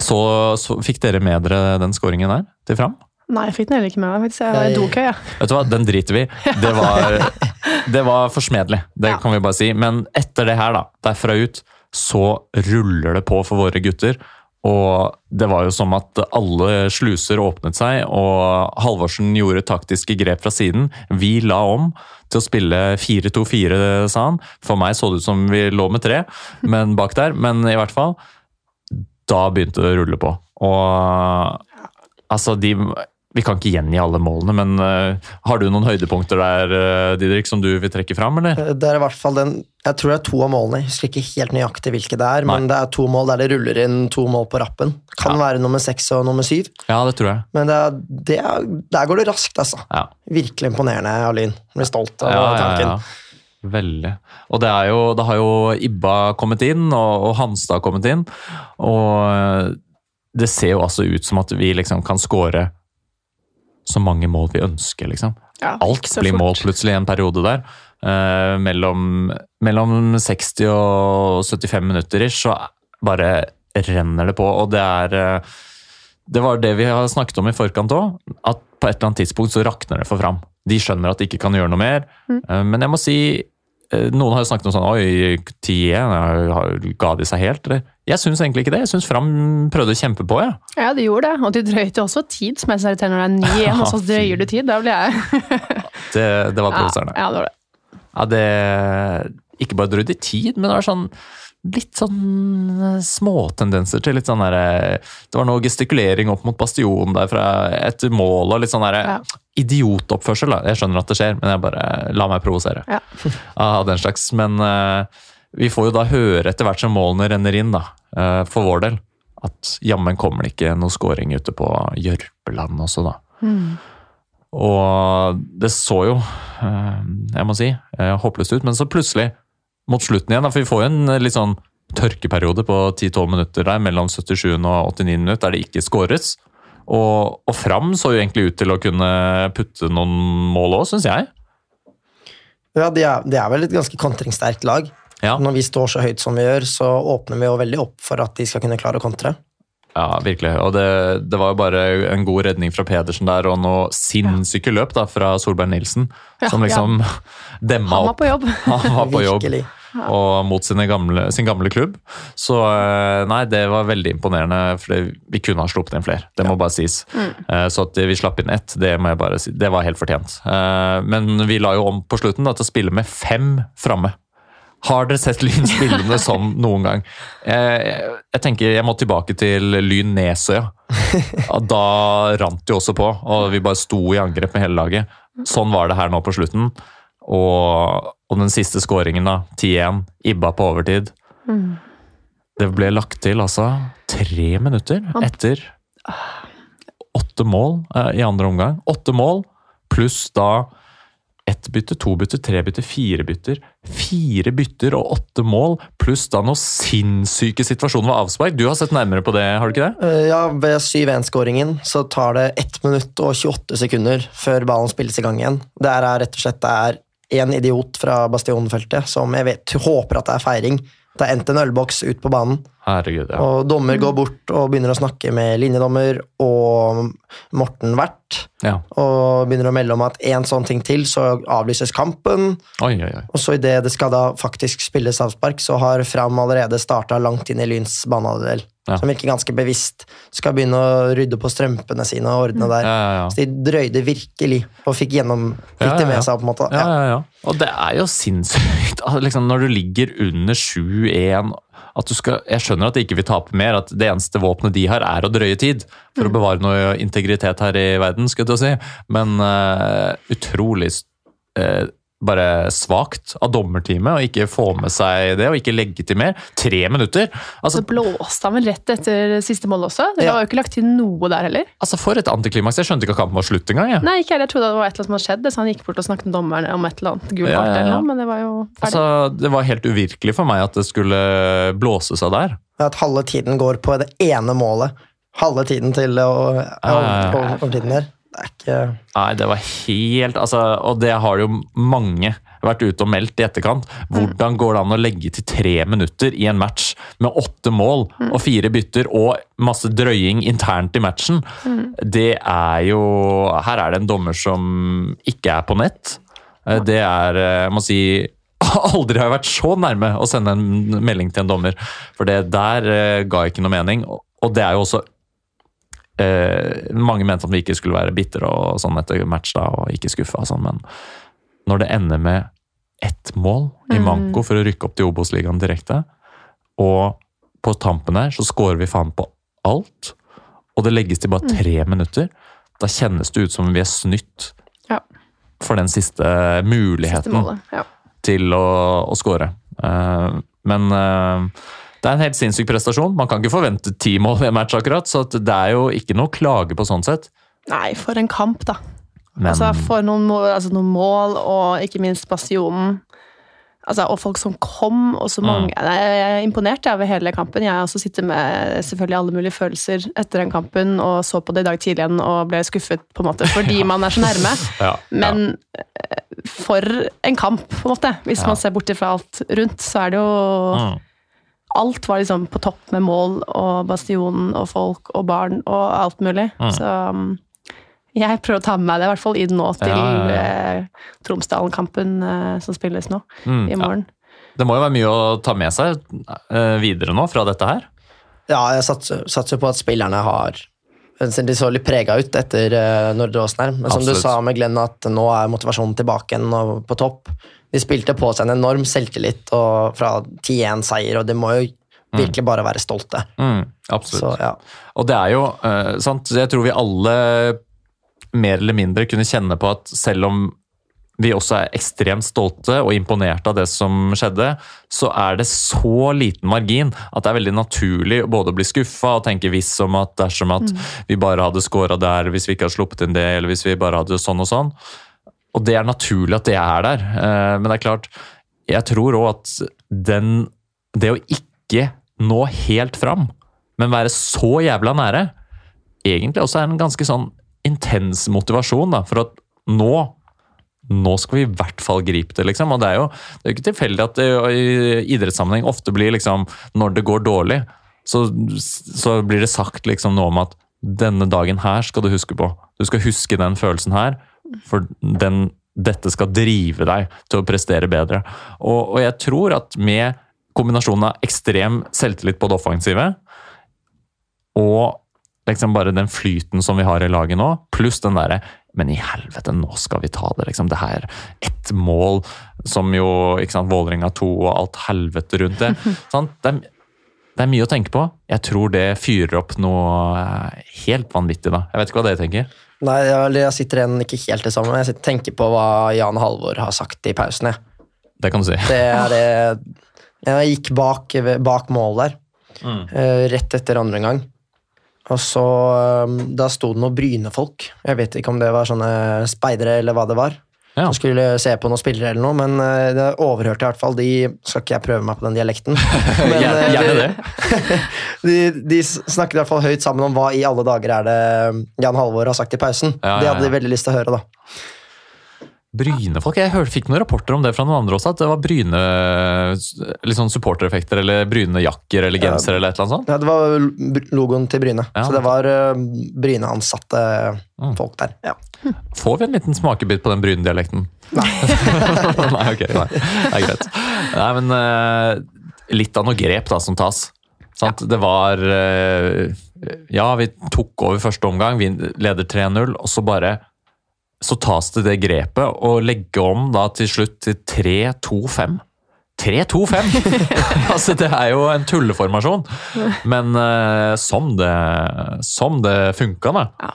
Så, så fikk dere med dere den skåringen der til Fram? Nei, jeg fikk den heller ikke med meg. faktisk. Jeg var i dokø, jeg. Vet du hva, den driter vi. Det var, det var forsmedelig, det Ja. kan vi bare si. Men etter det her, da, derfra ut, så ruller det på for våre gutter. Og det var jo som at alle sluser åpnet seg, og Halvorsen gjorde taktiske grep fra siden. Vi la om til å spille 4-2-4, sa han. For meg så det ut som vi lå med tre men bak der, men i hvert fall Da begynte det å rulle på. Og altså, de Vi kan ikke gjengi alle målene, men uh, har du noen høydepunkter der, uh, Didrik, som du vil trekke fram, eller? Det er i hvert fall den Jeg tror det er to av målene. Jeg husker ikke helt nøyaktig hvilke det er, men det er to mål der det ruller inn to mål på rappen. Kan Ja. være nummer seks og nummer syv, Ja, det tror jeg. men det er, det er, der går det raskt, altså. Ja. Virkelig imponerende av Lyn. Blir stolt av Ja, tanken. Veldig. Og det er jo, det, har jo Ibba kommet inn, og, og Hanstad kommet inn. Og det ser jo altså ut som at vi liksom kan skåre så mange mål vi ønsker, liksom. Ja, Alt blir fort. mål plutselig i en periode der. Eh, mellom, mellom 60 og 75 minutter ish, så bare renner det på. Og det er eh, Det var det vi har snakket om i forkant òg, at på et eller annet tidspunkt så rakner det for Fram. De skjønner at de ikke kan gjøre noe mer. Eh, men jeg må si noen har jo snakket om sånn Oi, 10-1, ga de seg helt? Eller? Jeg syns egentlig ikke det. Jeg syns Fram prøvde å kjempe på, jeg. Ja, de gjorde det. Og de drøyte også tid, som jeg ser irriterende når det er 9-1, og så drøyer du tid. Da blir jeg Det, det var provoserende. Ja, ja, det var det. Ja, det Ikke bare drøyde tid, men det var sånn Litt sånn eh, småtendenser til litt sånn derre Det var noe gestikulering opp mot bastionen der fra etter mål og litt sånn derre Ja. Idiotoppførsel. da. Jeg skjønner at det skjer, men jeg bare la meg provosere Ja. av den slags. Men uh, vi får jo da høre etter hvert som målene renner inn, da, uh, for vår del, at jammen kommer det ikke noe scoring ute på Jørpeland også, da. Og det så jo, uh, jeg må si, håpløst ut. Men så plutselig, mot slutten igjen, da, for vi får jo en litt sånn tørkeperiode på 10-12 minutter der, mellom 77 og 89 minutter, der det ikke skåres. Og, og Fram så jo egentlig ut til å kunne putte noen mål òg, syns jeg. Ja, det er, de er vel et ganske kontringssterkt lag. Ja. Når vi står så høyt som vi gjør, så åpner vi jo veldig opp for at de skal kunne klare å kontre. Ja, virkelig. Og det, det var jo bare en god redning fra Pedersen der, og noe sinnssyke løp da, fra Solberg Nilsen, Ja, som liksom demma Han var på jobb. Han var på jobb. Og mot gamle, sin gamle klubb. Så eh, nei, det var veldig imponerende, for vi kunne ha sluppet inn flere. Det må bare sies. Mm. Så at vi slapp inn ett, det må jeg bare si, det var helt fortjent. Eh, Men vi la jo om på slutten da, til å spille med fem framme. Har dere sett Lyn spillende sånn noen gang? Jeg, Jeg tenker jeg må tilbake til Lyn Nesøya. Ja, Da rant det jo også på, og vi bare sto i angrep med hele laget. Sånn var det her nå på slutten. Og, og den siste skåringen, da, 10-1, Ibba på overtid. Det ble lagt til altså tre minutter etter åtte mål eh, i andre omgang. Åtte mål pluss da ett bytte, to bytter, tre bytter, fire bytter. Fire bytter og åtte mål, pluss da noen sinnssyke situasjoner ved avspark. Du har sett nærmere på det, har du ikke det? Eh, Ja, Ved 7-1-skåringen så tar det 1 minutt og 28 sekunder før ballen spilles i gang igjen. Det er rett og slett det er en idiot fra Bastionfeltet som jeg vet, håper at det er feiring. Det er endt en ølboks ut på banen, Herregud, ja. og dommer går bort og begynner å snakke med linjedommer og Morten Wert. ja. Og begynner å melde om at én sånn ting til, så avlyses kampen. Oi, oi, oi. Og så idet det skal da faktisk spilles avspark, så har Fram allerede starta langt inn i Lyns banehalvdel. Ja. Som virker ganske bevisst. Skal begynne å rydde på strømpene sine og ordne der. Ja. Så de drøyde virkelig, og fikk, gjennom, fikk det med seg. på en måte. Ja, ja, ja. Og det er jo sinnssykt. Altså, Liksom, når du ligger under 7-1 at du skal, Jeg skjønner at de ikke vil tape mer, at det eneste våpenet de har, er å drøye tid. For å bevare noe integritet her i verden, skulle jeg til å si. Men uh, utrolig eh, bare svakt av dommerteamet å ikke få med seg det, og ikke legge til mer. Tre minutter! Altså, Så blåste han vel rett etter siste mål også. Det Ja. var jo ikke lagt til noe der heller. altså For et antiklimaks. Jeg skjønte ikke at kampen var slutt engang. Ja. Nei, ikke heller. Jeg trodde det var et eller annet som hadde skjedd, så han gikk bort og snakket med dommerne om et eller annet gult Ja, ja, ja. eller noe, men det var jo ferdig. Altså, det var helt uvirkelig for meg at det skulle blåse seg der. At halve tiden går på det ene målet. Halve tiden til å å, å, å, ja. Det er ikke Nei, det var helt altså, Og det har jo mange vært ute og meldt i etterkant. Hvordan går det an å legge til tre minutter i en match med åtte mål og fire bytter og masse drøying internt i matchen? Det er jo Her er det en dommer som ikke er på nett. Eh, Det er, eh, jeg må si Aldri har jeg vært så nærme å sende en melding til en dommer, for det der eh, ga ikke noe mening. Og det er jo også eh, mange mente at vi ikke skulle være bitre og sånn etter match da, og ikke skuffa og sånn, men når det ender med ett mål i manko for å rykke opp til Obos-ligaen direkte, og på tampen her så scorer vi faen på alt, og det legges til bare tre minutter, da kjennes det ut som vi er snytt Ja. for den siste Siste muligheten målet. Ja. til å, å score. Uh, men eh, det er en helt sinnssyk prestasjon. Man kan ikke forvente ti mål i en match, akkurat, så det er jo ikke noe klage på sånn sett. Nei, for en kamp, da. Men Altså, for noen mål, altså, noen mål, og ikke minst Bastionen. Altså, og folk som kom, og så mange mm. Jeg er imponert over hele kampen. Jeg også sitter med selvfølgelig alle mulige følelser etter den kampen, og så på det i dag tidlig igjen og ble skuffet, på en måte, fordi man er så nærme. ja, Men ja. for en kamp, på en måte. Hvis Ja. man ser bort fra alt rundt, så er det jo. Mm. Alt var liksom på topp med mål og Bastionen og folk og barn og alt mulig. Mm. Så um, jeg prøver å ta med meg det, i hvert fall inn nå til Ja, ja, ja. eh, Tromsdalen-kampen eh, som spilles nå Mm, i ja. morgen. Det må jo være mye å ta med seg eh, videre nå fra dette her. Ja, jeg satser, satser på at spillerne har De så litt prega ut etter uh, Nordre Åsen her, men som Absolutt. du sa med Glenn, at nå er motivasjonen tilbake igjen og på topp. De spilte på seg en enorm selvtillit og fra 10-1-seier, og de må jo virkelig bare være stolte. Mm, absolutt. Så ja. Og det er jo uh, sant, Jeg tror vi alle mer eller mindre kunne kjenne på at selv om vi også er ekstremt stolte og imponerte av det som skjedde, så er det så liten margin at det er veldig naturlig både å bli skuffa og tenke viss om at dersom at vi bare hadde scora der, hvis vi ikke hadde sluppet inn det, eller hvis vi bare hadde sånn og sånn. Og det er naturlig at det er der, eh, men det er klart Jeg tror òg at den Det å ikke nå helt fram, men være så jævla nære, egentlig også er en ganske sånn intens motivasjon da, for at nå nå skal vi i hvert fall gripe det, liksom. Og det er jo, det er jo ikke tilfeldig at det i idrettssammenheng ofte blir liksom Når det går dårlig, så, så blir det sagt liksom noe om at denne dagen her skal du huske på. Du skal huske den følelsen her, for den, dette skal drive deg til å prestere bedre. Og, og jeg tror at med kombinasjonen av ekstrem selvtillit på det offensive og liksom bare den flyten som vi har i laget nå, pluss den derre men i helvete, nå skal vi ta det, liksom. Det her ett mål som jo ikke sant, Vålerenga 2 og alt helvete rundt det. sant? Det, er, det er mye å tenke på. Jeg tror det fyrer opp noe eh, helt vanvittig, da. Jeg vet ikke hva dere tenker? Nei, jeg, jeg sitter igjen ikke helt det samme. Jeg sitter, tenker på hva Jan Halvor har sagt i pausen. Jeg. Det kan du si. Det er det Jeg gikk bak, bak mål der, Mm. eh, rett etter andre omgang. Og så eh, Da sto det noen Bryne-folk. Jeg vet ikke om det var sånne speidere eller hva det var. Ja. Som skulle se på noen spillere eller noe, men uh, det overhørte i hvert fall. De skal ikke jeg prøve meg på den dialekten. Men, Gjerne, eh, gjerne det. de, de snakket i hvert fall høyt sammen om hva i alle dager er det Jan Halvor har sagt i pausen. Ja, Det ja, hadde de veldig lyst til å høre, da. Brynefolk. Jeg hørte, fikk noen rapporter om det fra noen andre også, at det var Bryne liksom supportereffekter eller Bryne-jakker eller genser eller et eller annet sånt. Ja, det var logoen til Bryne, Ja. så det var uh, Bryne-ansatte Mm. folk der. Ja. Får vi en liten smakebit på den Bryne-dialekten? Nei. nei, ok. Nei. Det er greit. Nei, men eh, litt av noe grep da, som tas. Sant? Det var eh, Ja, vi tok over første omgang, vi leder 3-0, og så bare så tas det det grepet å legge om da til slutt til 3-2-5. 3-2-5! altså, det er jo en tulleformasjon. Men uh, som det, som det funka, da. Ja.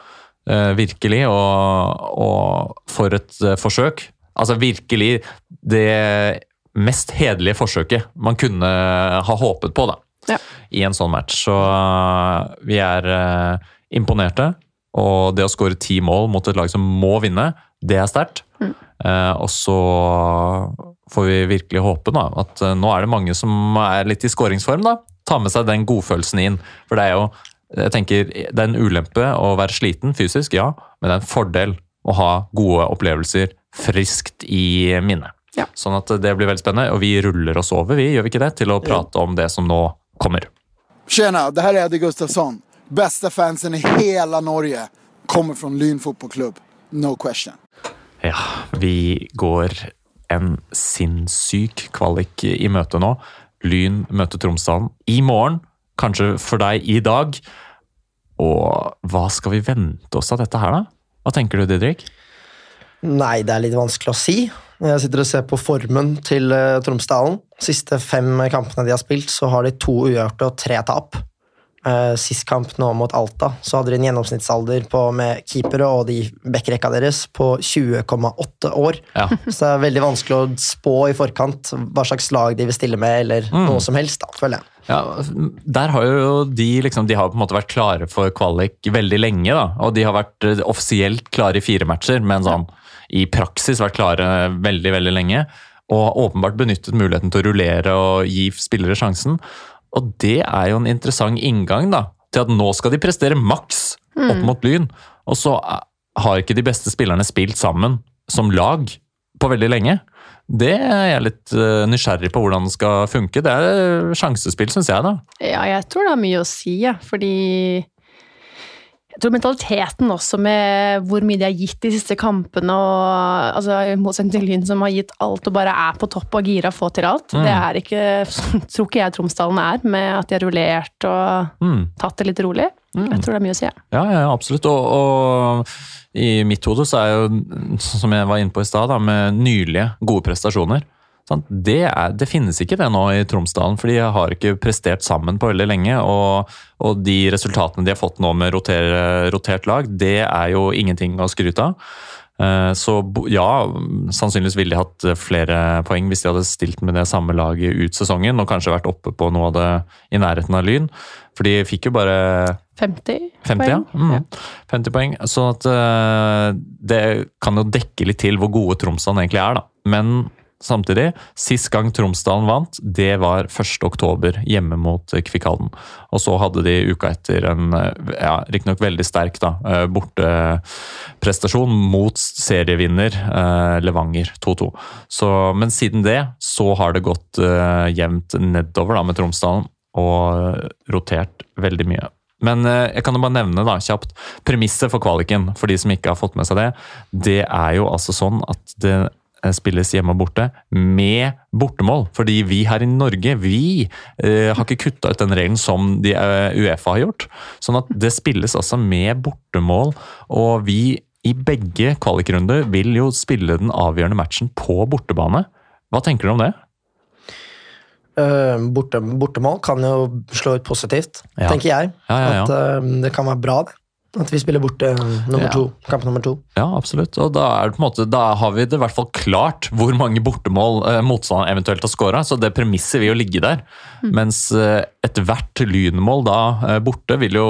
Eh, virkelig. Og, og for et uh, forsøk. Altså virkelig det mest hederlige forsøket man kunne ha håpet på da, Ja. i en sånn match. Så eh, vi er eh, imponerte. Og det å skåre ti mål mot et lag som må vinne, det er sterkt. Eh, og så får vi virkelig håpe da, at eh, nå er det mange som er litt i skåringsform. da. Ta med seg den godfølelsen inn. For det er jo jeg tenker, det er en ulempe å være sliten fysisk, ja, men det er en fordel å ha gode opplevelser friskt i minnet. Ja. Sånn at det blir veldig spennende, og vi ruller oss over, vi, gjør vi ikke det, til å prate om det som nå kommer. Tjena, det her er Eddie Gustafsson. Bästa fansen i hela Norge kommer från Lyn fotbollklubb. No question. Ja, vi går en sinnssyk kvalik i møte nå. Lyn møter Tromsdalen i morgen, kanskje for deg i dag. Og hva skal vi vente oss av dette her, da? Hva tenker du, Didrik? Nei, det er litt vanskelig å si. Jeg sitter og ser på formen til uh, Tromsdalen. Siste fem kampene de har spilt, så har de to uavgjorte og tre tap. Eh, sist kamp nå mot Alta, så hadde de en gjennomsnittsalder på, med keepere og de backrekka deres på 20,8 år. Ja. Så det er veldig vanskelig å spå i forkant hva slags lag de vil stille med, eller noe som helst, da, føler jeg. Ja, der har jo de liksom, de har på en måte vært klare for kvalik veldig lenge. da, Og de har vært eh, offisielt klare i fire matcher, men sånn i praksis vært klare veldig, veldig lenge. Og åpenbart benyttet muligheten til å rullere og gi spillere sjansen. Og det er jo en interessant inngang da, til at nå skal de prestere maks opp mot Lyn. Og så eh, har ikke de beste spillerne spilt sammen som lag på veldig lenge. Det er jeg litt eh, nysgjerrig på hvordan det skal funke. Det er sjansespill, syns jeg. da. Ja, jeg tror det har mye å si, ja, fordi jeg tror mentaliteten også med hvor mye de har gitt de siste kampene, og altså, i motsetning til Lyn som har gitt alt og bare er på topp og gira få til alt, det er ikke, tror ikke jeg Tromsdalen er, med at de har rullert og Mm. tatt det litt rolig. Jeg tror det er mye å si, ja. Ja, ja, absolutt. Og, og i mitt hode så er jo, som jeg var inne på i stad, med nylige gode prestasjoner? Det, er, det finnes ikke det nå i Tromsdalen, for de har ikke prestert sammen på veldig lenge. Og, og de resultatene de har fått nå med rotere, rotert lag, det er jo ingenting å skryte av. Eh, Så ja, sannsynligvis ville de hatt flere poeng hvis de hadde stilt med det samme laget ut sesongen, og kanskje vært oppe på noe av det i nærheten av Lyn. For de fikk jo bare 50, 50, ja. Mm. 50 poeng. Så at eh, det kan jo dekke litt til hvor gode Tromsdalen egentlig er, da. Men samtidig, sist gang Tromsdalen vant, det var 1. oktober hjemme mot Kvikalden. Og så hadde de uka etter en eh, ja, riktignok veldig sterk da, eh, borteprestasjon mot serievinner eh, Levanger 2-2. Men siden det så har det gått eh, jevnt nedover da, med Tromsdalen og rotert veldig mye. Men eh, jeg kan jo bare nevne da, kjapt premisset for kvaliken, for de som ikke har fått med seg det. Det er jo altså sånn at det eh, spilles hjemme og borte med bortemål. Fordi vi her i Norge vi eh, har ikke kutta ut den regelen som de, uh, Uefa har gjort. Sånn at det spilles altså med bortemål, og vi i begge kvalikrunder vil jo spille den avgjørende matchen på bortebane. Hva tenker du om det? Eh, borte, bortemål kan jo slå ut positivt, Ja. tenker jeg. Ja, ja. At uh, det kan være bra, det. At vi spiller borte nummer Ja. to, kamp nummer to. Ja, absolutt. Og da, er det på en måte, da har vi det i hvert fall klart hvor mange bortemål eh, motstanderen eventuelt har skåra. Så det premisset vil jo ligge der. Mens eh, ethvert lynmål da eh, borte vil jo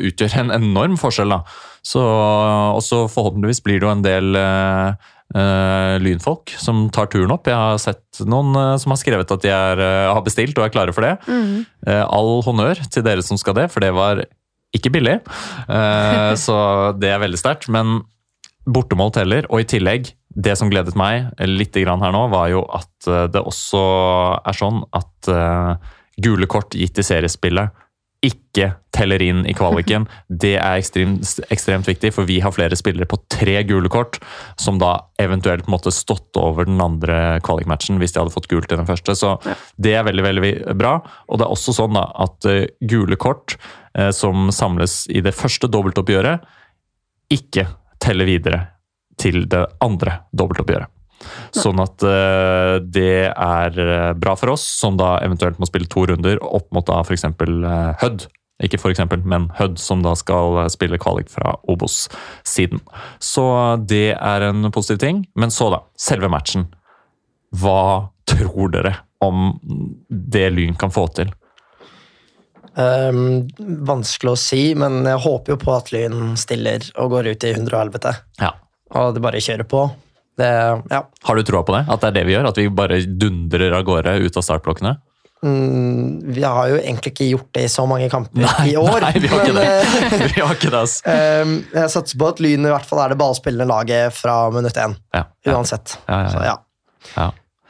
utgjøre en enorm forskjell. da. Så også forhåpentligvis blir det jo en del eh, Uh, lynfolk som tar turen opp. Jeg har sett noen uh, som har skrevet at de er, uh, har bestilt og er klare for det. Eh, all honnør til dere som skal det, for det var ikke billig. Eh, så det er veldig sterkt. Men bortemål teller, og i tillegg, det som gledet meg litt grann her nå, var jo at eh, det også er sånn at eh, gule kort gitt i seriespillet ikke teller inn i kvaliken. Det er ekstremt, ekstremt viktig, for vi har flere spillere på tre gule kort, som da eventuelt måtte stått over den andre kvalikmatchen hvis de hadde fått gult i den første. Så det er veldig, veldig bra. Og det er også sånn da at gule kort som samles i det første dobbeltoppgjøret, ikke teller videre til det andre dobbeltoppgjøret. Sånn at eh, det er eh, bra for oss, som da eventuelt må spille to runder opp mot da f.eks. Uh, Hødd. Ikke for eksempel, men Hødd, som da skal eh, spille kvalik fra Obos-siden. Så det er en positiv ting. Men så, da. Selve matchen. Hva tror dere om det Lyn kan få til? Um, vanskelig å si, men jeg håper jo på at Lyn stiller og går ut i 111. Ja. Og det bare kjører på. Det, ja. Har du troa på det? At det er det vi gjør? At vi bare dundrer av gårde ut av startblokkene? Mm, vi har jo egentlig ikke gjort det i så mange kamper i år. Nei, vi har ikke men, det. eh, vi har ikke det, ass. um, jeg satser på at Lyn i hvert fall er det ballspillende laget fra minutt én. Ja. Uansett. Så ja.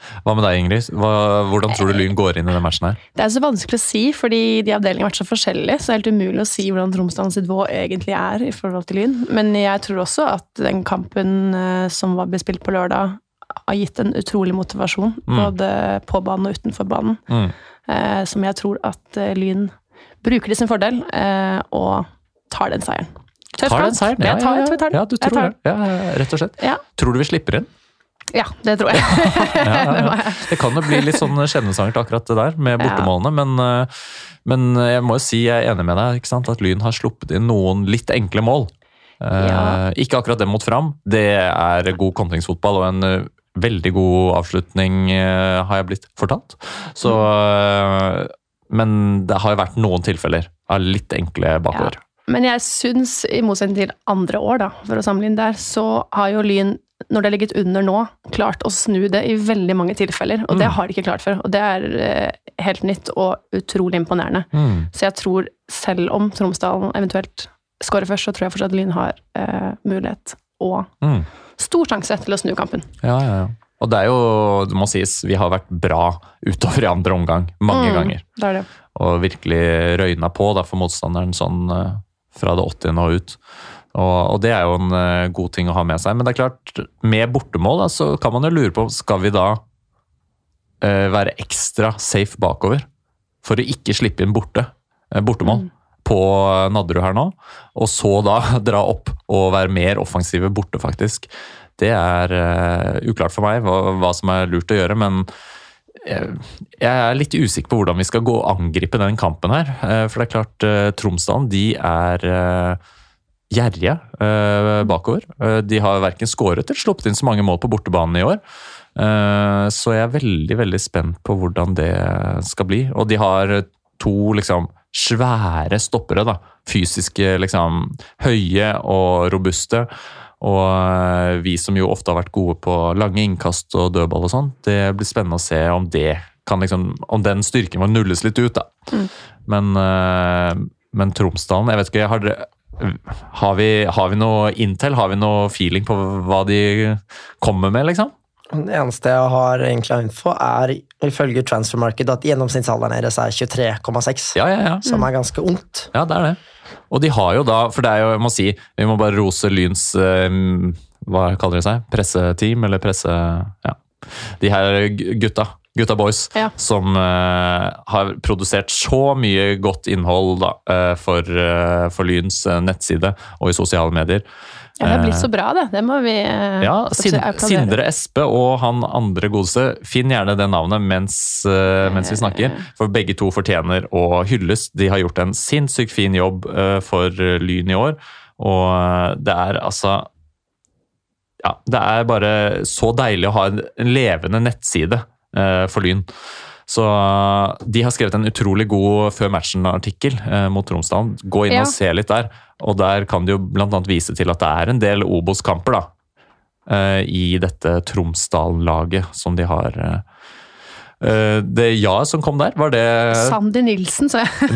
Ja. Hva med deg, Ingrid? Hva, hvordan tror du Lyn går inn i den matchen her? Det er så vanskelig å si, fordi de avdelingene har vært så forskjellige. Så det er helt umulig å si hvordan Tromsdalens nivå egentlig er i forhold til Lyn. Men jeg tror også at den kampen eh, som var ble spilt på lørdag, har gitt en utrolig motivasjon. Både på banen og utenfor banen. Mm. Eh, som jeg tror at eh, Lyn bruker til sin fordel, eh, og tar den seieren. Tøff kamp. ja, tar den. Ja, du tror det. Ja, ja, rett og slett. Ja. Tror du vi slipper inn? Ja, det tror jeg. Ja, ja, Det ja. Det kan jo bli litt sånn skjebnesvangert akkurat det der, med bortemålene, men, eh, men jeg må jo si jeg er enig med deg, ikke sant? at Lyn har sluppet inn noen litt enkle mål. Eh. Ikke akkurat dem mot fram, det er god kontringsfotball og en eh, veldig god avslutning, eh, har jeg blitt fortalt. Så, eh, men det har jo vært noen tilfeller av litt enkle bakover. Men jeg syns, i motsetning til andre år, da, for å sammenligne der, så har jo Lyn, når det har ligget under nå, klart å snu det i veldig mange tilfeller. Og det Mm. har de ikke klart før. Og det er eh, helt nytt og utrolig imponerende. Mm. Så jeg tror, selv om Tromsdalen eventuelt skårer først, så tror jeg fortsatt Lyn har eh, mulighet og Mm. stor sjanse til å snu kampen. Ja, ja, ja. Og det er jo, det må sies, vi har vært bra utover i andre omgang mange Mm, ganger. Det er det. Og virkelig røyna på da, for motstanderen sånn eh, fra det 80. og ut. Og, og det er jo en uh, god ting å ha med seg. Men det er klart, med bortemål da, så kan man jo lure på skal vi da uh, være ekstra safe bakover for å ikke slippe inn borte, uh, bortemål på Nadderud her nå. Og så da dra opp og være mer offensive borte, faktisk. Det er uklart for meg hva, hva som er lurt å gjøre, men jeg er litt usikker på hvordan vi skal gå og angripe den kampen her. For det er klart, Tromsdalen de er gjerrige uh, bakover. Uh, de har verken skåret eller sluppet inn så mange mål på bortebanen i år. Uh, så jeg er veldig veldig spent på hvordan det skal bli. Og de har to liksom svære stoppere. da. Fysiske, liksom høye og robuste. Og vi som jo ofte har vært gode på lange innkast og dødball og sånn, det blir spennende å se om det kan liksom, om den styrken må nulles litt ut. da. Men, eh, men Tromsdalen, jeg vet ikke har, dere- har, vi, har vi noe intel? Har vi noe feeling på hva de kommer med, liksom? Det eneste jeg har egentlig av info, er ifølge Transfermarket at gjennomsnittsalderen deres er 23,6. Ja, ja, ja. Som er ganske ungt. Ja, det er det. Og de har jo da, for det er jo, jeg må si, vi må bare rose Lyns eh, Hva kaller de seg? Presseteam, eller presse... Ja. De her gutta. Gutta boys. Ja. Som uh, har produsert så mye godt innhold da, uh, for, uh, for Lyns nettside og i sosiale medier. Ja, det har blitt så bra, det. Det må vi Ja, Sin. Sindre Espe og han andre godeste. Finn gjerne det navnet mens, mens vi snakker, for begge to fortjener å hylles. De har gjort en sinnssykt fin jobb for Lyn i år, og det er altså Ja, det er bare så deilig å ha en, en levende nettside for Lyn. Så eh, De har skrevet en utrolig god før matchen-artikkel eh, mot Tromsdalen. Gå inn Ja. og se litt der. Og Der kan de jo annet vise til at det er en del Obos-kamper da, eh, i dette Tromsdalen-laget som de har. eh. Eh, Det ja som kom der, var det Sandy Nilsen, sa jeg.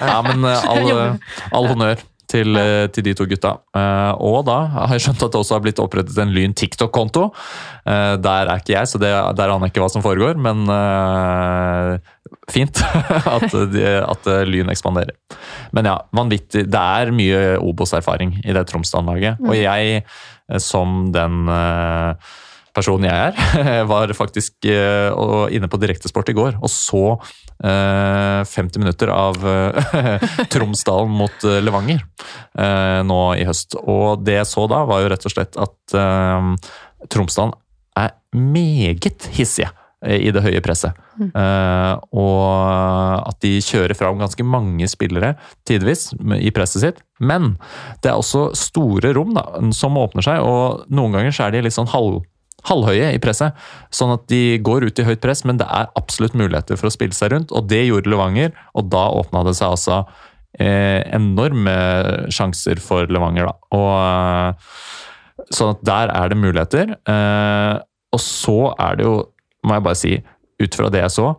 Ja, men eh, all, all honnør til, eh, til de to gutta. Eh, Og da har jeg skjønt at det også har blitt opprettet en Lyn TikTok-konto. Eh, Der er ikke jeg, så det, der aner jeg ikke hva som foregår, men uh, fint at, de, at Lyn ekspanderer. Men ja, vanvittig. Det er mye Obos-erfaring i det Tromsdal-laget. Og jeg, eh, som den eh, personen jeg er, var faktisk eh, inne på Direktesport i går og så eh, 50 minutter av eh, Tromsdalen mot eh, Levanger eh, nå i høst. Og det jeg så da, var jo rett og slett at eh, Tromsdalen er meget hissige eh, i det høye presset. Eh, og at de kjører fram ganske mange spillere tidvis i presset sitt. Men det er også store rom da, som åpner seg, og noen ganger så er de litt sånn halv halvhøye i presset, sånn at de går ut i høyt press, men det er absolutt muligheter for å spille seg rundt, og det gjorde Levanger, og da åpna det seg altså eh, enorme sjanser for Levanger, da. Og, eh, sånn at der er det muligheter. Eh, og så er det jo, må jeg bare si, ut fra det jeg så,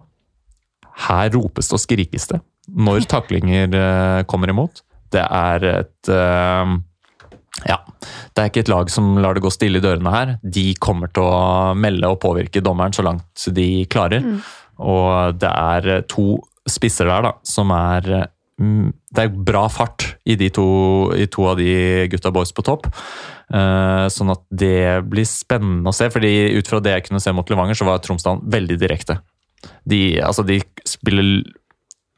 her ropes det og skrikes det når taklinger eh, kommer imot. Det er et eh, ja, det er ikke et lag som lar det gå stille i dørene her. De kommer til å melde og påvirke dommeren så langt de klarer. Og det er to spisser der da, som er mm, Det er bra fart i de to, i to av de gutta boys på topp. Eh, sånn at det blir spennende å se. fordi ut fra det jeg kunne se mot Levanger, så var Tromsdalen veldig direkte. De, altså, de spiller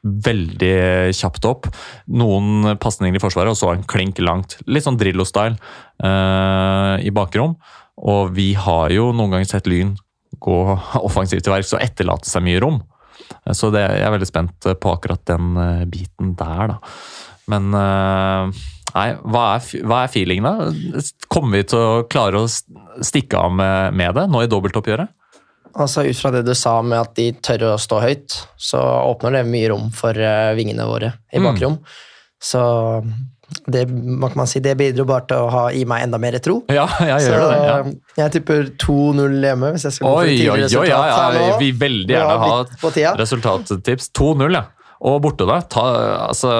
veldig kjapt opp. Noen pasninger i forsvaret, og så en klink langt. Litt sånn Drillo-style uh, i bakrom. Og vi har jo noen ganger sett Lyn gå offensivt til verks og etterlate seg mye rom. Så det, jeg er veldig spent på akkurat den eh, biten der, da. Men eh, nei, hva er, hva er feelingen, da? Kommer vi til å klare å stikke av med, med det nå i dobbeltoppgjøret? Altså Ut fra det du sa med at de tør å stå høyt, så åpner det mye rom for eh, vingene våre i Mm. Så det, hva man si, det bidro bare til å ha, i meg enda mer tro. Ja, jeg Så gjør det. Ja. jeg tipper 2-0 hjemme, hvis jeg skal gå for Oi, oi, oi, ja, ja, vi vil veldig gjerne ha resultattips. 2-0, ja. Og borte, da? Ta, altså,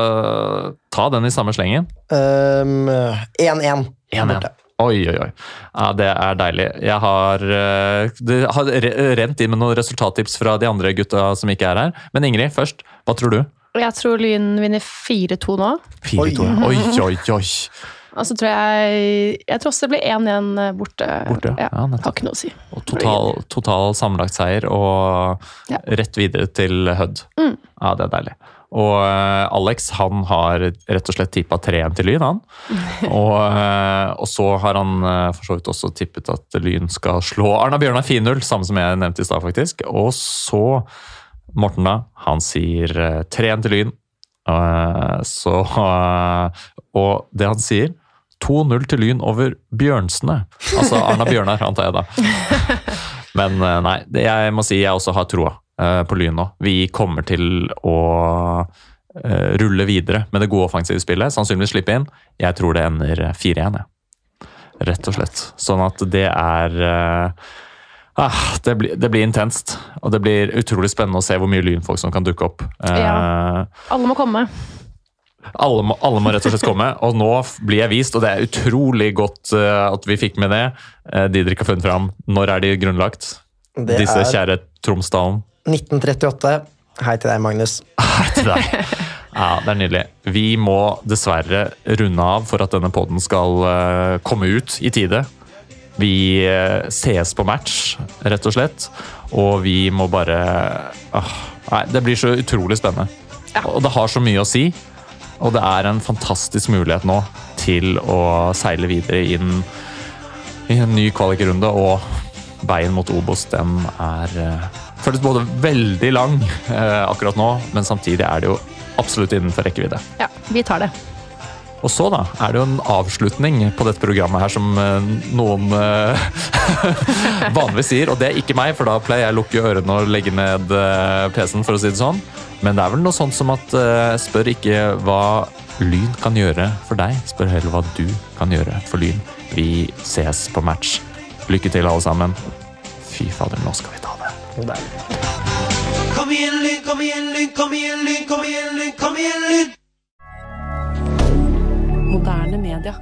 ta den i samme slengen. Um, 1-1. 1-1. borte. Oi, oi, oi. Ja, det er deilig. Jeg har, eh, det har rent inn med noen resultattips fra de andre gutta som ikke er her. Men Ingrid, først. Hva tror du? Jeg tror Lyn vinner 4-2 nå. 4-2. Oi, oi, oi. Og så tror jeg Jeg tror også det blir 1-1 borte. Borte, ja. Ja, har ikke noe å si. Og total, total sammenlagt seier og Ja. rett videre til Hødd. Mm. Ja, det er deilig. Og eh, Alex han har rett og slett tippa 3-1 til Lyn, han. Og, eh, og så har han eh, for så vidt også tippet at Lyn skal slå Arna Bjørnar 4-0, samme som jeg nevnte i stad, faktisk. Og så Morten, da. Han sier eh, 3-1 til Lyn. Så Og det han sier 2-0 til Lyn over Bjørnsene. Altså Arna Bjørnar, antar jeg da. Men nei, det, jeg må si jeg også har troa på Lyn nå. Vi kommer til å eh, rulle videre med det gode offensive spillet. Sannsynligvis slippe inn. Jeg tror det ender 4-1, jeg. Rett og slett. Sånn at det er eh, ah, det, blir, det blir intenst. Og det blir utrolig spennende å se hvor mye lynfolk som kan dukke opp. Eh, Ja. Alle må komme. alle, må, alle må rett og slett komme, og nå blir jeg vist, og det er utrolig godt eh, at vi fikk med det. Didrik har funnet fram. Når er de grunnlagt? Det Disse er kjære Tromsdalen. 1938. Hei til deg, Magnus. Hei til deg. Ja, det er nydelig. Vi må dessverre runde av for at denne poden skal eh, komme ut i tide. Vi eh, ses på match, rett og slett. Og vi må bare åh, Nei, det blir så utrolig spennende. Og det har så mye å si. Og det er en fantastisk mulighet nå til å seile videre inn i en ny kvalikrunde. Og veien mot Obos, den er eh, Føles både veldig lang eh, akkurat nå, men samtidig er det jo absolutt innenfor rekkevidde. Ja, vi tar det. Og så da, er det jo en avslutning på dette programmet her som eh, noen eh, vanligvis sier, og det er ikke meg, for da pleier jeg å lukke ørene og legge ned eh, PC-en, for å si det sånn. Men det er vel noe sånt som at eh, spør ikke hva Lyn kan gjøre for deg, spør heller hva du kan gjøre for Lyn. Vi ses på match. Lykke til, alle sammen. Fy fader, nå skal vi ta det. Kom igjen, Lyn, kom igjen, Lyn, kom igjen, Lyn, kom igjen, Lyn, kom igjen, Lyn! Moderne media.